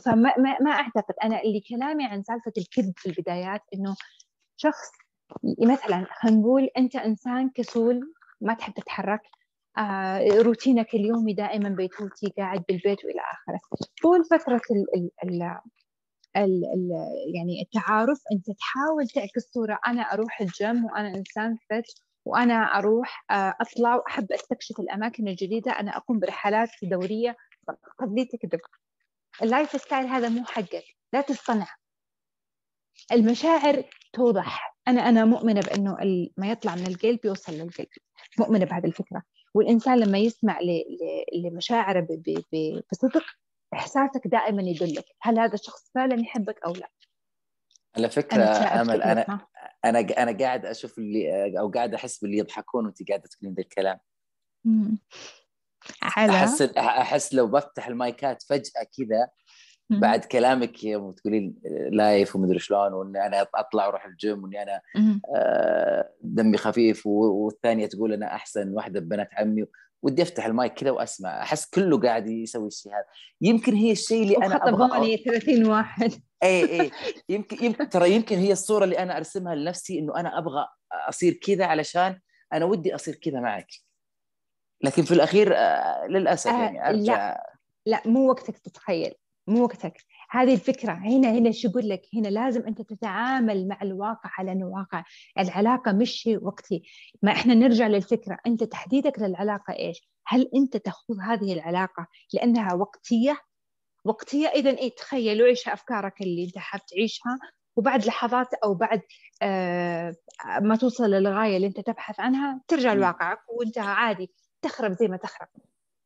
فما ما, ما أعتقد. أنا اللي كلامي عن سالفة الكذب في البدايات إنه شخص مثلا خلينا نقول أنت إنسان كسول ما تحب تتحرك آه روتينك اليومي دائما بيتوتي قاعد بالبيت وإلى آخره. طول فترة ال ال ال ال يعني التعارف أنت تحاول تعكس صورة. أنا أروح الجيم وأنا إنسان fit وأنا أروح آه، أطلع وأحب أستكشف الأماكن الجديدة. أنا أقوم برحلات دورية قد تكذب ال lifestyle هذا مو حقك. لا تصطنع المشاعر توضح. أنا أنا مؤمنة بأنه ما يطلع من القلب يوصل للقلب. مؤمنة بهذه الفكرة. والإنسان لما يسمع لمشاعره بصدق إحساسك دائما يدلك. هل هذا الشخص فعلا يحبك أو لا؟ على فكرة أمل أنا أنا أنا قاعد أشوف اللي أو قاعد أحس باللي يضحكون وانت قاعدة تقولين ذا الكلام. أحس أحس لو بفتح المايكات فجأة كذا بعد كلامك يوم تقولين life ومدري شلون وان أنا أطلع وأروح الجيم وإني أنا آه دمي خفيف والثانية تقول أنا أحسن واحدة ببنات عمي ودي أفتح المايك كذا وأسمع أحس كله قاعد يسوي الشيء هذا. يمكن هي الشيء اللي أنا أبغى 30 واحد. اي اي [laughs] يمكن يمكن ترى يمكن هي الصورة اللي أنا أرسمها لنفسي إنه أنا أبغى أصير كذا علشان أنا ودي أصير كذا معك. لكن في الأخير آه للأسف آه يعني أرجع. لا لا مو وقتك تتخيل مو وقتك. هذه الفكرة. هنا هنا شو أقول لك؟ هنا لازم أنت تتعامل مع الواقع على أنه واقع. العلاقة مش شيء وقتي. ما إحنا نرجع للفكرة. أنت تحديدك للعلاقة إيش؟ هل أنت تخوض هذه العلاقة لأنها وقتية؟ وقتية إذا إيه؟ تخيلوا إيش أفكارك اللي أنت حاب تعيشها وبعد لحظات أو بعد آه ما توصل للغاية اللي أنت تبحث عنها ترجع لواقعك وأنت عادي تخرب زي ما تخرب.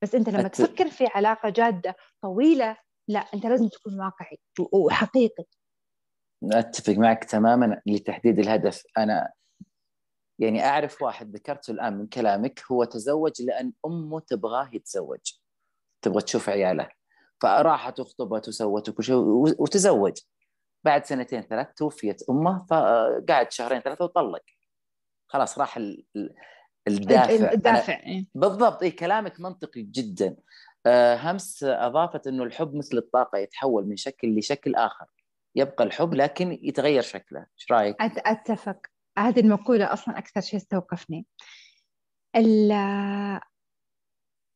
بس أنت لما أت... تفكر في علاقة جادة طويلة لا أنت لازم تكون واقعي وحقيقي. أتفق معك تماما لتحديد الهدف. أنا يعني أعرف واحد ذكرته الآن من كلامك هو تزوج لأن أمه تبغاه يتزوج. تبغى تشوف عياله. فراحت وخطبت وسوت وكل شيء وتزوج. بعد سنتين ثلاث توفيت أمه فقعد شهرين ثلاثة وطلق. خلاص راح الدافع. الدافع إيه. بالضبط اي كلامك منطقي جدا. همس أضافت إنه الحب مثل الطاقة يتحول من شكل لشكل آخر. يبقى الحب لكن يتغير شكله. إيش رأيك؟ أتفق. هذه المقولة أصلا أكثر شيء استوقفني.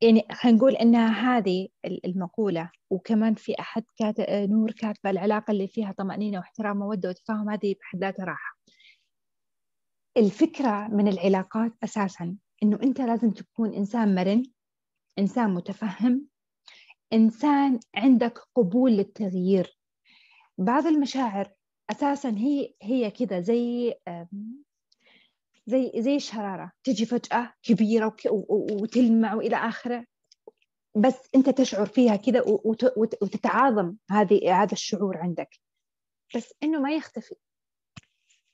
يعني خلينا نقول انها هذه المقولة وكمان في أحد كاتب نور كاتبه العلاقة اللي فيها طمأنينة واحترام ووده وتفاهم هذه بحد ذاتها راحة. الفكرة من العلاقات أساسا إنه أنت لازم تكون إنسان مرن إنسان متفهم إنسان عندك قبول للتغيير. بعض المشاعر أساسا هي هي كذا زي زي زي الشراره تجي فجأة كبيرة وتلمع وإلى آخره. بس أنت تشعر فيها كذا وتتعاظم هذه هذا الشعور عندك. بس إنه ما يختفي.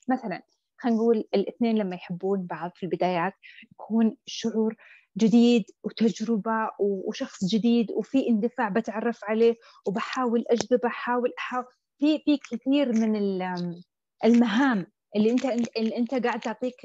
مثلا خلينا نقول الاثنين لما يحبون بعض في البدايات يكون شعور جديد وتجربة وشخص جديد وفي اندفاع بتعرف عليه وبحاول أجذبه أحاول أحاول في في كثير من المهام اللي انت اللي أنت قاعد تعطيك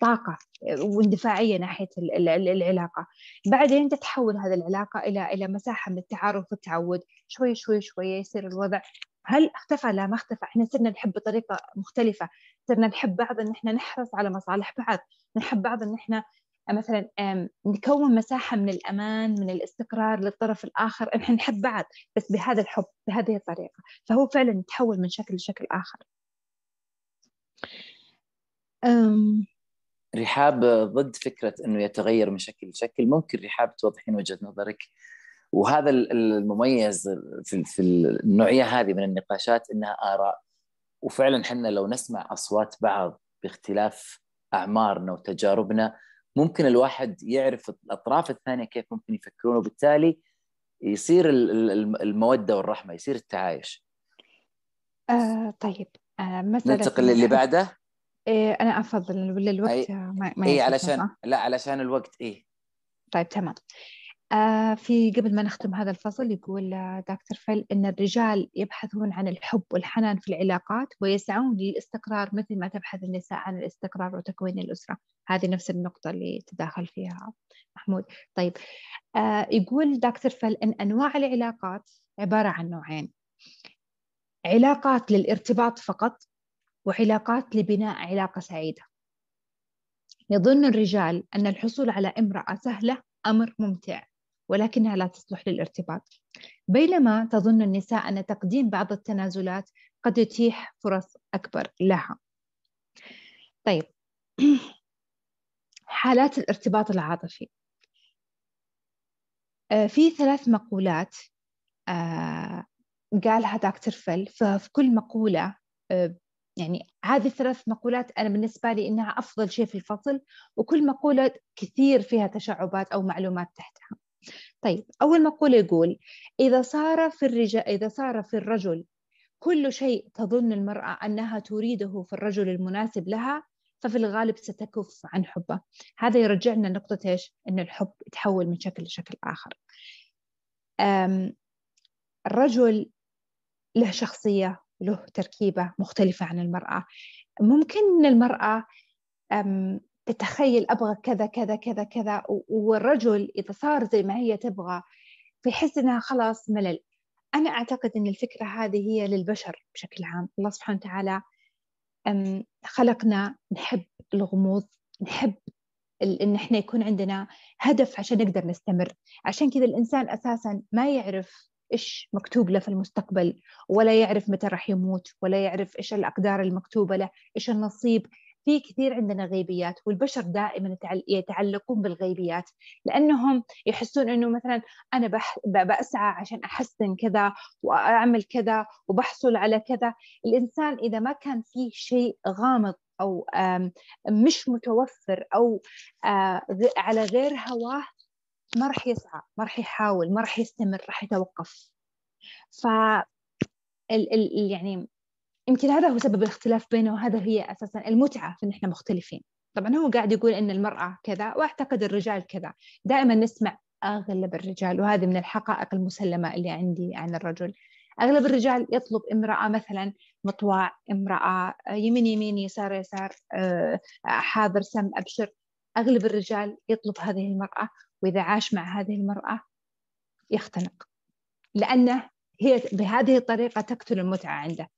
طاقة واندفاعية ناحية العلاقة. بعدين تتحول هذه العلاقة إلى إلى مساحة من التعارف والتعود. شوي شوي شوي يصير الوضع. هل اختفى؟ لا ما اختفى. إحنا صرنا نحب بطريقه مختلفة. صرنا نحب بعض إن إحنا نحرص على مصالح بعض. نحب بعض إن إحنا مثلا نكون مساحة من الأمان من الاستقرار للطرف الآخر. إحنا نحب بعض بس بهذا الحب بهذه الطريقة. فهو فعلا يتحول من شكل لشكل آخر. أم... رحاب ضد فكرة أنه يتغير من شكل لشكل. ممكن رحاب توضحين وجهة نظرك؟ وهذا المميز في النوعية هذه من النقاشات أنها آراء. وفعلا حنا لو نسمع أصوات بعض باختلاف أعمارنا وتجاربنا ممكن الواحد يعرف الأطراف الثانية كيف ممكن يفكرون وبالتالي يصير المودة والرحمة يصير التعايش. آه طيب. آه مثلا ننتقل للي بعده؟ إيه أنا أفضل. ولا الوقت أي... ما, ما إيه علشان لا علشان الوقت إيه. طيب تمام. في قبل ما نختم هذا الفصل يقول آه، دكتور فيل أن الرجال يبحثون عن الحب والحنان في العلاقات ويسعون للاستقرار مثل ما تبحث النساء عن الاستقرار وتكوين الأسرة. هذه نفس النقطة اللي تداخل فيها محمود. طيب آه يقول دكتور فيل أن أنواع العلاقات عبارة عن نوعين. علاقات للارتباط فقط وعلاقات لبناء علاقة سعيدة. يظن الرجال أن الحصول على امرأة سهلة أمر ممتع. ولكنها لا تصلح للارتباط. بينما تظن النساء أن تقديم بعض التنازلات قد يتيح فرص أكبر لها. طيب. [clears throat] حالات الارتباط العاطفي. آه، في ثلاث مقولات آه، قالها دكتور فل. ففي كل مقولة آه، يعني هذه الثلاث مقولات أنا بالنسبة لي إنها أفضل شيء في الفصل وكل مقولة كثير فيها تشعبات أو معلومات تحتها. طيب أول مقولة يقول إذا صار في الرجال إذا صار في الرجل كل شيء تظن المرأة أنها تريده في الرجل المناسب لها ففي الغالب ستكف عن حبه. هذا يرجعنا نقطة إيش؟ أن الحب يتحول من شكل لشكل آخر. الرجل له شخصية له تركيبة مختلفة عن المرأة. ممكن المرأة تتخيل أبغى كذا كذا كذا كذا والرجل إذا صار زي ما هي تبغى فيحس أنها خلاص ملل. أنا أعتقد أن الفكرة هذه هي للبشر بشكل عام. الله سبحانه وتعالى خلقنا نحب الغموض نحب إن إحنا يكون عندنا هدف عشان نقدر نستمر. عشان كذا الإنسان أساسا ما يعرف إيش مكتوب له في المستقبل ولا يعرف متى راح يموت ولا يعرف إيش الأقدار المكتوبة له إيش النصيب في في كثير عندنا غيبيات والبشر دائما يتعلقون بالغيبيات لأنهم يحسون إنه مثلا أنا بسعى عشان أحسن كذا وأعمل كذا وبحصل على كذا. الإنسان إذا ما كان فيه شيء غامض أو مش متوفر أو آه، على غير هواه ما راح يسعى ما راح يحاول ما راح يستمر راح يتوقف. ف ال ال يعني يمكن هذا هو سبب الاختلاف بينه وهذا هي أساسا المتعة في إن إحنا مختلفين. طبعا هو قاعد يقول إن المرأة كذا وأعتقد الرجال كذا. دائما نسمع أغلب الرجال وهذه من الحقائق المسلمة اللي عندي عن الرجل. أغلب الرجال يطلب امرأة مثلا مطواع امرأة يمين يمين يسار يسار آه، حاضر سم أبشر. أغلب الرجال يطلب هذه المرأة وإذا عاش مع هذه المرأة يختنق. لأنه هي بهذه الطريقة تقتل المتعة عنده.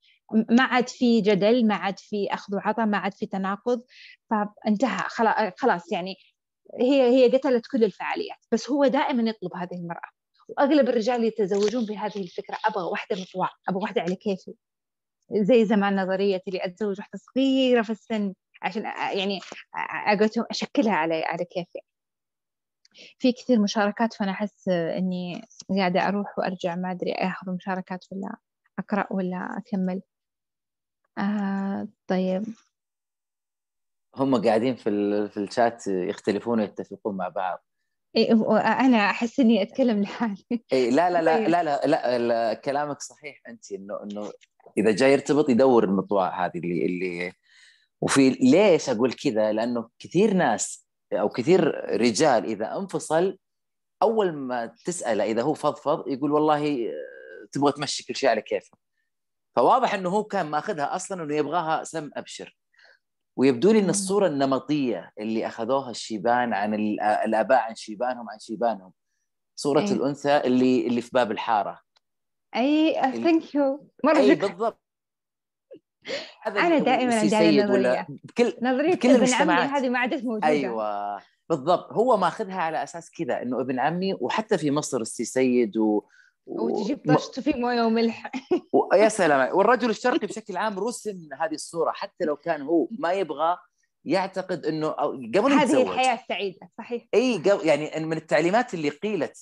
ما عاد في جدل ما عاد في أخذ وعطاء ما عاد في تناقض. فانتهى خلاص يعني هي هي قتلت كل الفعاليات بس هو دائما يطلب هذه المرأة. وأغلب الرجال يتزوجون بهذه الفكرة. أبغى واحدة مطوع أبغى واحدة على كيفي. زي زمان نظريه اللي اتزوج واحدة صغيرة في السن عشان يعني أشكلها على على كيفي. في كثير مشاركات فأنا أحس إني قاعدة أروح وأرجع ما أدري اخذ مشاركات ولا أقرأ ولا أكمل. آه طيب هم قاعدين في في الشات يختلفون ويتفقون مع بعض إيه أنا أحس إني أتكلم لحالي إيه لا لا لا, طيب. لا لا لا لا كلامك صحيح أنت إنه إنه إذا جاي يرتبط يدور المطوع هذه اللي اللي وفي ليش أقول كذا؟ لأنه كثير ناس أو كثير رجال إذا انفصل أول ما تسأله إذا هو فضفض يقول والله تبغى تمشي كل شيء على كيفك فواضح إنه هو كان مأخذها أصلا إنه يبغاها سم أبشر. ويبدو لي إن الصورة النمطية اللي أخذوها الشيبان عن الآباء عن شيبانهم عن شيبانهم. صورة أي. الأنثى اللي اللي في باب الحارة. اي thank you مرة اي بالضبط. أنا دائما عندي نظرية. بكل نظرية بكل المجتمعات. هذه ما عادت موجودة. أيوه. بالضبط. هو ماخذها على أساس كذا إنه ابن عمي وحتى في مصر السي سيد و وتجيب طشت في موية وملح. [laughs] يا سلام والرجل الشرقي بشكل عام رسم هذه الصورة حتى لو كان هو ما يبغى يعتقد إنه قبل هذه يتزوج. الحياة السعيده صحيح. إي قبل يعني من التعليمات اللي قيلت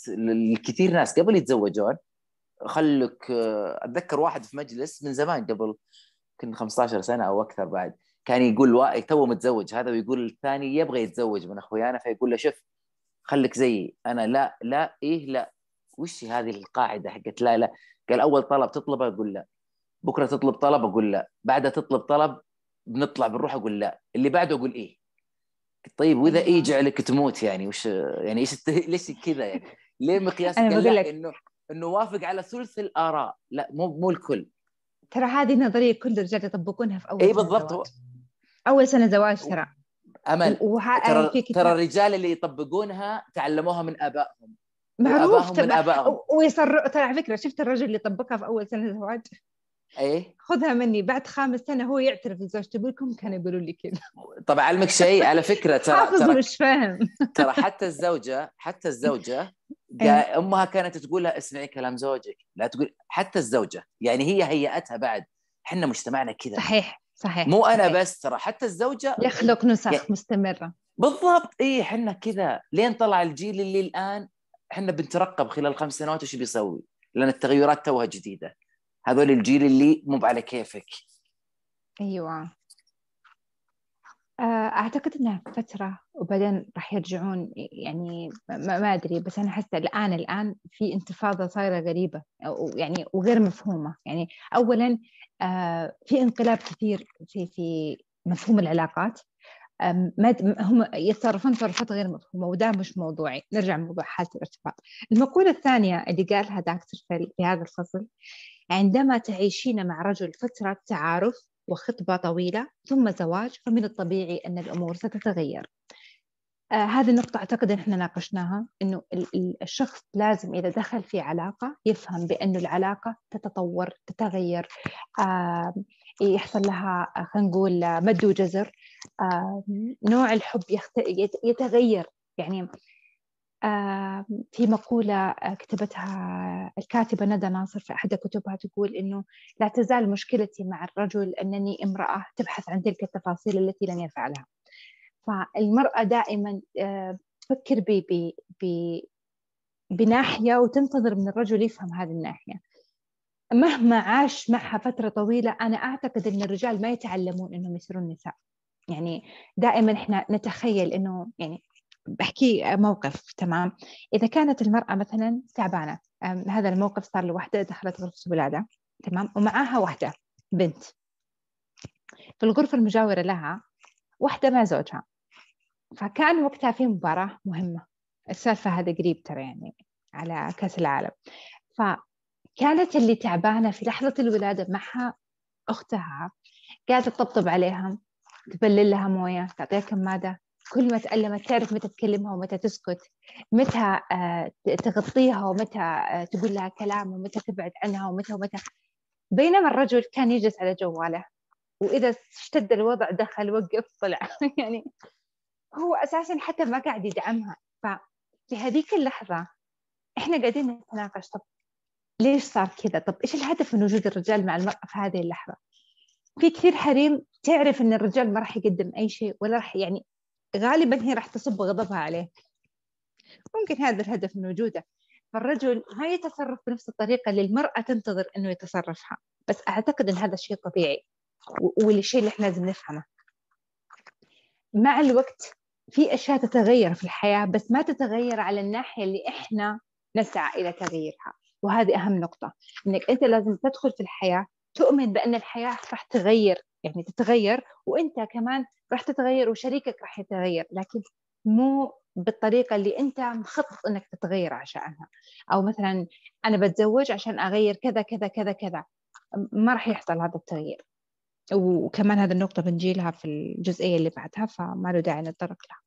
لكثير ناس قبل يتزوجون خلك أتذكر واحد في مجلس من زمان قبل يمكن 15 سنة أو أكثر بعد كان يقول وا... تو متزوج هذا ويقول الثاني يبغى يتزوج من أخويانا فيقول له شوف خليك زيي أنا لا لا إيه لا. وش هذه القاعدة حقت لا لا. قال أول طلب تطلبه أقول لا. بكرة تطلب طلب أقول لا. بعدها تطلب طلب بنطلع بنروح أقول لا. اللي بعده أقول إيه؟ طيب وإذا إيه جعلك تموت يعني وش يعني إيش [laughs] ليش كذا يعني؟ ليه مقياس؟ أنا بقول لك انه إنه وافق على ثلث الآراء. لا مو مو الكل. ترى هذه نظريه كل الرجال يطبقونها في أول اي بالضبط. أول سنة زواج ترى. أمل. ترى ترى الرجال اللي يطبقونها تعلموها من آبائهم. معروف من ابائهم ويصر ترى على فكرة شفت الرجل اللي طبقها في أول سنة زواج إيه؟ خذها مني بعد خامس سنة هو يعترف لزوجته يقول لكم كانوا يقولوا لي كذا. طب أعلمك شيء على فكرة ترى ترى مش فاهم. ترى حتى الزوجه حتى الزوجة إيه. أمها كانت تقول لها اسمعي كلام زوجك لا تقول حتى الزوجة يعني هي هيئتها بعد. إحنا مجتمعنا كذا. صحيح صحيح مو أنا صحيح. بس ترى حتى الزوجه يخلق نسخ يعني مستمرة. بالضبط اي إحنا كذا. لين طلع الجيل اللي الآن إحنا بنترقب خلال خمس سنوات وش بيسوي؟ لأن التغيرات توها جديدة. هذول الجيل اللي مو على كيفك. أيوه. آه، أعتقد إنها فترة وبعدين راح يرجعون يعني ما, أدري بس أنا احس الآن الآن في انتفاضة صايرة غريبة يعني وغير مفهومة. يعني اولا آه، في انقلاب كثير في في مفهوم العلاقات. هم يتصرفون تصرفات غير مفهومة وده مش موضوعي. نرجع لموضوع حالة الارتباط المقولة الثانية اللي قالها دكتور فيل في هذا الفصل عندما تعيشين مع رجل فترة تعارف وخطبة طويلة ثم زواج فمن الطبيعي أن الأمور ستتغير. آه هذه النقطة أعتقد إحنا ناقشناها إنه الشخص لازم إذا دخل في علاقة يفهم بأنه العلاقة تتطور تتغير. آه يحصل لها خلينا نقول مد وجزر. آه نوع الحب. يتغير. يعني في مقولة كتبتها الكاتبة ندى ناصر في أحد كتبها تقول إنه لا تزال مشكلتي مع الرجل أنني امرأة تبحث عن تلك التفاصيل التي لم يفعلها فالمرأة دائما تفكر بناحية وتنتظر من الرجل يفهم هذه الناحية. مهما عاش معها فترة طويلة أنا أعتقد أن الرجال ما يتعلمون أنهم يصيرون نساء. يعني دائما إحنا نتخيل أنه يعني بحكي موقف تمام؟ إذا كانت المرأة مثلا تعبانة هذا الموقف صار لوحدة دخلت غرفة الولادة تمام؟ ومعاها واحدة بنت. في الغرفة المجاورة لها واحدة مع زوجها. فكان وقتها في مباراة مهمة. السالفة هذا قريب ترى يعني على كأس العالم. فكانت اللي تعبانة في لحظة الولادة معها أختها قاعدة تطبطب عليها تبلل لها موية تعطيها كمادة. كل ما تألمت تعرف متى تكلمها ومتى تسكت متى آه، تغطيها ومتى آه، تقول لها كلام ومتى تبعد عنها ومتى ومتى. بينما الرجل كان يجلس على جواله وإذا اشتد الوضع دخل وقف طلع. [laughs] يعني هو أساسا حتى ما قاعد يدعمها. ففي هذيك اللحظة إحنا قاعدين نتناقش طب ليش صار كذا؟ طب إيش الهدف من وجود الرجال مع المرأة في هذه اللحظة؟ في كثير حريم تعرف إن الرجال ما راح يقدم أي شيء ولا راح يعني غالبا هي راح تصب غضبها عليه. ممكن هذا الهدف من وجوده. فالرجل ما يتصرف بنفس الطريقة اللي المرأة تنتظر إنه يتصرفها. بس أعتقد إن هذا الشيء طبيعي والشيء اللي إحنا لازم نفهمه. مع الوقت في أشياء تتغير في الحياة بس ما تتغير على الناحية اللي إحنا نسعى إلى تغييرها. وهذه أهم نقطة إنك أنت لازم تدخل في الحياة تؤمن بأن الحياة راح تغير يعني تتغير وأنت كمان راح تتغير وشريكك راح يتغير لكن مو بالطريقة اللي أنت مخطط إنك تتغير عشانها. أو مثلا أنا بتزوج عشان أغير كذا كذا كذا كذا ما راح يحصل هذا التغيير. وكمان هذه النقطة بنجيلها في الجزئية اللي بعدها فما له داعي نتطرق لها.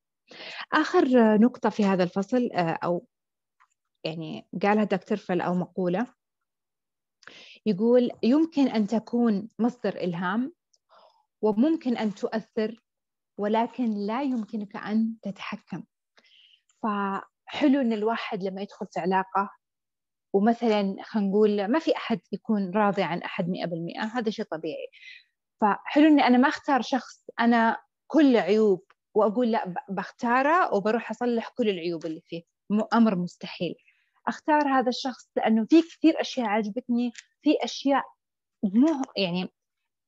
آخر نقطة في هذا الفصل آه، أو يعني قالها دكتور فل أو مقولة يقول يمكن أن تكون مصدر إلهام وممكن أن تؤثر ولكن لا يمكنك أن تتحكم. فحلو إن الواحد لما يدخل في علاقة ومثلا خلينا نقول ما في أحد يكون راضي عن أحد مئة بالمئة هذا شيء طبيعي. فحلو إني أنا ما أختار شخص أنا كل عيوب وأقول لا بختاره وبروح أصلح كل العيوب اللي فيه. أمر مستحيل. أختار هذا الشخص لأنه في كثير أشياء عجبتني في أشياء مو يعني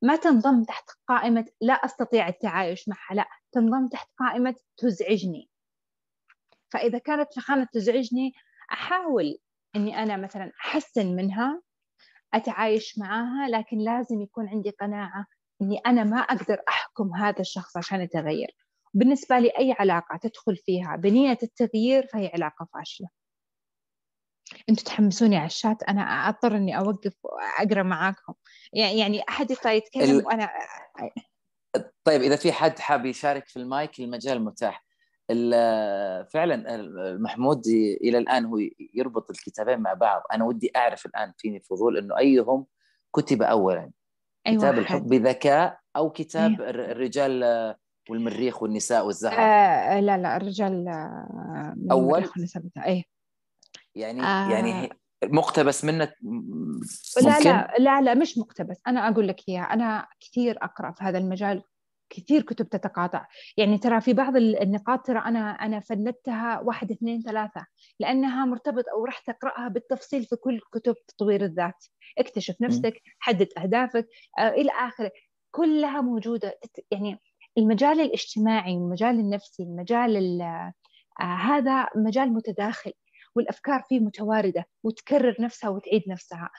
ما تنضم تحت قائمة لا أستطيع التعايش معها لا تنضم تحت قائمة تزعجني. فإذا كانت في خانة تزعجني أحاول أني أنا مثلا أحسن منها أتعايش معاها لكن لازم يكون عندي قناعة أني أنا ما أقدر أحكم هذا الشخص عشان يتغير. بالنسبة لي أي علاقة تدخل فيها بنية التغيير فهي علاقة فاشلة. أنتوا تحمسوني على الشات أنا أضطر إني أوقف وأقرأ معاكم. يعني أحد يطلع يتكلم ال... وأنا طيب إذا في حد حاب يشارك في المايك المجال متاح. فعلا محمود إلى الآن هو يربط الكتابين مع بعض. أنا ودي أعرف الآن فيني فضول إنه أيهم كتب اولا. أيوة كتاب الحب بذكاء أو كتاب أيوة. الرجال والمريخ والنساء والزهر آه لا لا الرجال آه، أول؟ والنساء إيه يعني آه. يعني مقتبس منك لا لا لا لا مش مقتبس. أنا أقول لك إياها أنا كثير أقرأ في هذا المجال كثير كتب تتقاطع. يعني ترى في بعض النقاط ترى أنا أنا فندتها واحد اثنين ثلاثة لأنها مرتبطة أو راح تقرأها بالتفصيل في كل كتب تطوير الذات. اكتشف نفسك حدد أهدافك آه إلى آخره. كلها موجودة. يعني المجال الاجتماعي المجال النفسي المجال آه هذا مجال متداخل. والأفكار فيه متواردة وتكرر نفسها وتعيد نفسها.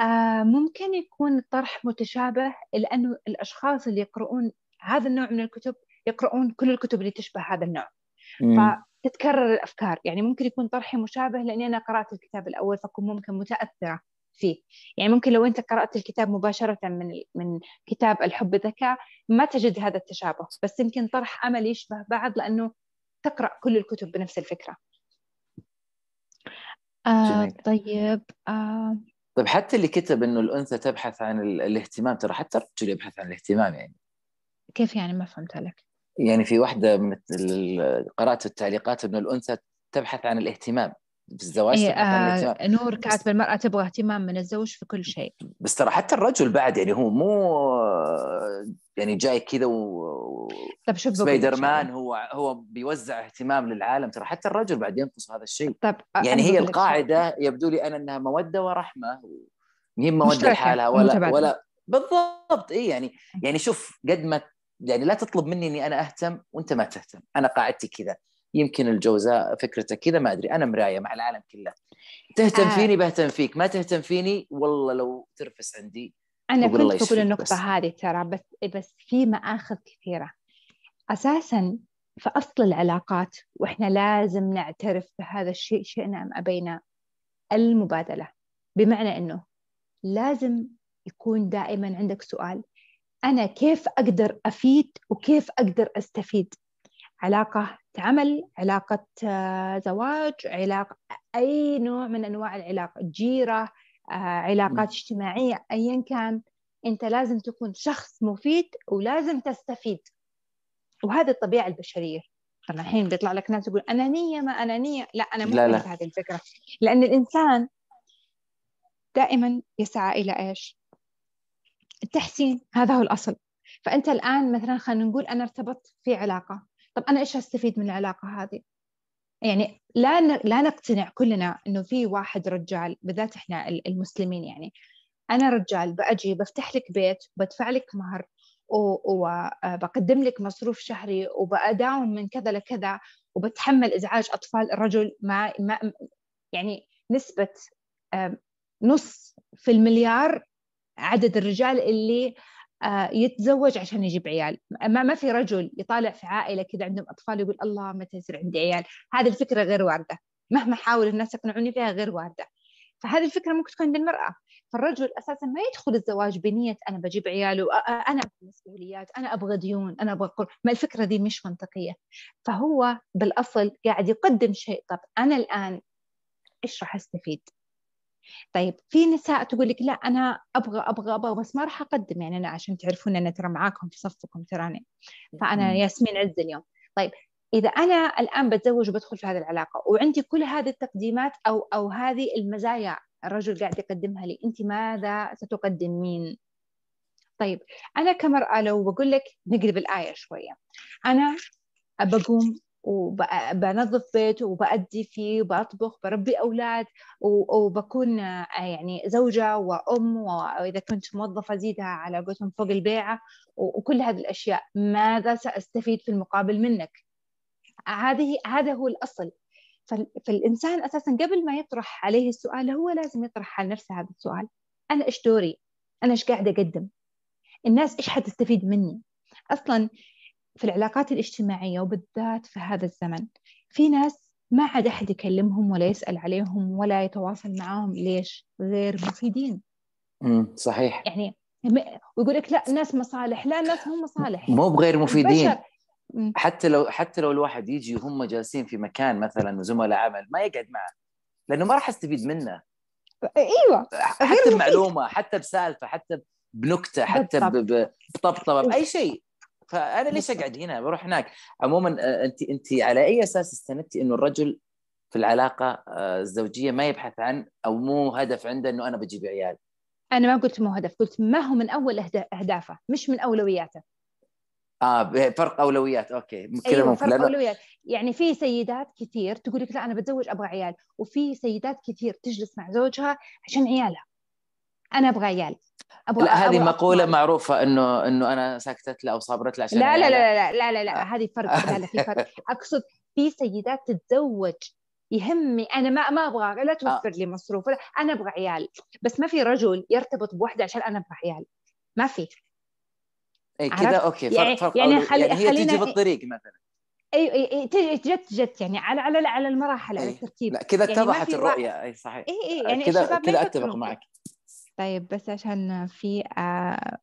آه ممكن يكون الطرح متشابه لأنه الأشخاص اللي يقرؤون هذا النوع من الكتب يقرؤون كل الكتب اللي تشبه هذا النوع. فتتكرر الأفكار. يعني ممكن يكون طرحي مشابه لأني أنا قرأت الكتاب الأول فكون ممكن متأثرة فيه. يعني ممكن لو أنت قرأت الكتاب مباشرة من من كتاب الحب ذكاء ما تجد هذا التشابه. بس يمكن طرح عمل يشبه بعض لأنه تقرأ كل الكتب بنفس الفكرة. آه طيب آه. طيب حتى اللي كتب إنه الأنثى تبحث عن الاهتمام ترى حتى الرجل يبحث عن الاهتمام يعني. كيف يعني؟ ما فهمت لك يعني في واحدة من قرأت التعليقات إنه الأنثى تبحث عن الاهتمام. في الزواج إيه آه نور كاتبه المراه تبغى اهتمام من الزوج في كل شيء. بس ترى حتى الرجل بعد يعني هو مو يعني جاي كذا و طب شوف سبايدر مان هو هو بيوزع اهتمام للعالم. ترى حتى الرجل بعد ينقص هذا الشيء. طب آه، يعني هي القاعدة يبدو لي أنا أنها مودة ورحمة هي مودة لحالها ولا متبادلة. ولا بالضبط اي يعني يعني شوف قد ما يعني لا تطلب مني إني أنا أهتم وأنت ما تهتم. أنا قاعدتي كذا. يمكن الجوزاء فكرته كذا ما أدري أنا مراية مع العالم كله. تهتم آه. فيني؟ بهتم فيك. ما تهتم فيني؟ والله لو ترفس عندي أنا كنت بقول النقطة بس. هذه ترى بس بس في مآخذ كثيرة. أساسا في أصل العلاقات وإحنا لازم نعترف بهذا الشيء شئنا أم أبينا المبادلة. بمعنى إنه لازم يكون دائما عندك سؤال. أنا كيف أقدر أفيد وكيف أقدر أستفيد؟ علاقة عمل علاقة آه، زواج علاقة أي نوع من أنواع العلاقة جيرة آه، علاقات اجتماعية ايا كان أنت لازم تكون شخص مفيد ولازم تستفيد. وهذه الطبيعة البشرية. طبعا الحين بيطلع لك ناس يقول انانيه ما انانيه لا أنا مو لا، هذه الفكرة. لأن الإنسان دائما يسعى إلى إيش؟ التحسين. هذا هو الأصل. فأنت الآن مثلا خلينا نقول أنا ارتبطت في علاقة. طب أنا إيش استفيد من العلاقة هذه؟ يعني لا لا نقتنع كلنا إنه في واحد رجال بالذات إحنا ال- المسلمين يعني أنا رجال بأجي بفتح لك بيت بدفع لك مهر وبقدم لك مصروف شهري وبأداوم من كذا لكذا وبتحمل إزعاج أطفال الرجل مع ما يعني نسبة نص في المليار عدد الرجال اللي يتزوج عشان يجيب عيال. ما ما في رجل يطالع في عائلة كذا عندهم أطفال يقول الله متى يصير عندي عيال؟ هذه الفكرة غير واردة. مهما حاول الناس يقنعوني فيها غير واردة. فهذه الفكرة ممكن تكون عند المرأة. فالرجل أساسا ما يدخل الزواج بنية أنا بجيب عيال وأنا أبغى مسؤوليات أنا أبغى ديون أنا أبغى قر... ما الفكرة دي مش منطقية. فهو بالأصل قاعد يقدم شيء. طب أنا الآن إيش راح أستفيد؟ طيب في نساء تقول لك لا أنا أبغى أبغى أبغى بس ما راح أقدم يعني أنا عشان تعرفون أنا ترى معاكم في صفكم تراني فأنا. ياسمين عز اليوم. طيب إذا أنا الآن بتزوج وبدخل في هذه العلاقة وعندي كل هذه التقديمات أو أو هذه المزايا الرجل قاعد يقدمها لي أنت ماذا ستقدمين؟ طيب أنا كمرأة لو بقول لك نقلب الآية شوية. أنا بقوم وبنظف بيت وبأدي فيه وبطبخ بربي أولاد وبكون آه، يعني زوجة وأم وإذا كنت موظفة زيدها على قولتهم فوق البيعة وكل هذه الأشياء. ماذا سأستفيد في المقابل منك؟ هذه هذا هو الأصل. فال- فالإنسان أساسا قبل ما يطرح عليه السؤال هو لازم يطرح على نفسه هذا السؤال. أنا إيش دوري؟ أنا إيش قاعدة أقدم؟ الناس إيش حتستفيد مني؟ أصلا في العلاقات الاجتماعية وبالذات في هذا الزمن. في ناس ما عاد أحد يكلمهم ولا يسأل عليهم ولا يتواصل معاهم. ليش؟ غير مفيدين. مم. صحيح. يعني ويقول لك لا الناس مصالح. لا الناس هم مصالح. مو بغير مفيدين. البشر. حتى لو حتى لو الواحد يجي وهم جالسين في مكان مثلا زملاء عمل ما يقعد معه لأنه ما راح استفيد منه. إيوه. حتى. بمعلومة حتى بسالفة حتى بنكتة حتى بطبطبة بأي شيء. فأنا ليش أقعد هنا؟ بروح هناك. عموما آه، انت انت على أي أساس استندتي إنه الرجل في العلاقة آه، الزوجية ما يبحث عن أو مو هدف عنده إنه أنا بجيب عيال؟ أنا ما قلت مو هدف قلت ما هو من أول أهدا- أهدافه مش من أولوياته. آه فرق أولويات أوكي. كذا أيوة ممكن. فرق لأنه- أولويات. يعني في سيدات كثير تقول لك لا أنا بتزوج أبغى عيال وفي سيدات كثير تجلس مع زوجها عشان عيالها. أنا أبغى عيال أبغى لا هذه أبغى مقولة أطفال. معروفة إنه إنه أنا سكتت له أو صابرت له عشان لا لا. لا لا لا لا, لا. آه. هذه فرق لا لا في فرق [laughs] أقصد في سيدات تتزوج يهمني أنا ما ما أبغى لا توفر لي مصروف أنا أبغى عيال بس ما في رجل يرتبط بواحده عشان أنا أبغى عيال ما في اي كذا؟ okay فرق يعني- فرق يعني يعني, خلي- يعني هي خلينا- تجي بالطريق مثلا اي اي جت جت يعني على على على المراحل على أي. الترتيب لا كذا يعني اتضحت في الرؤية اي صحيح اي اي يعني كذا كذا أتفق. معك طيب بس عشان في آه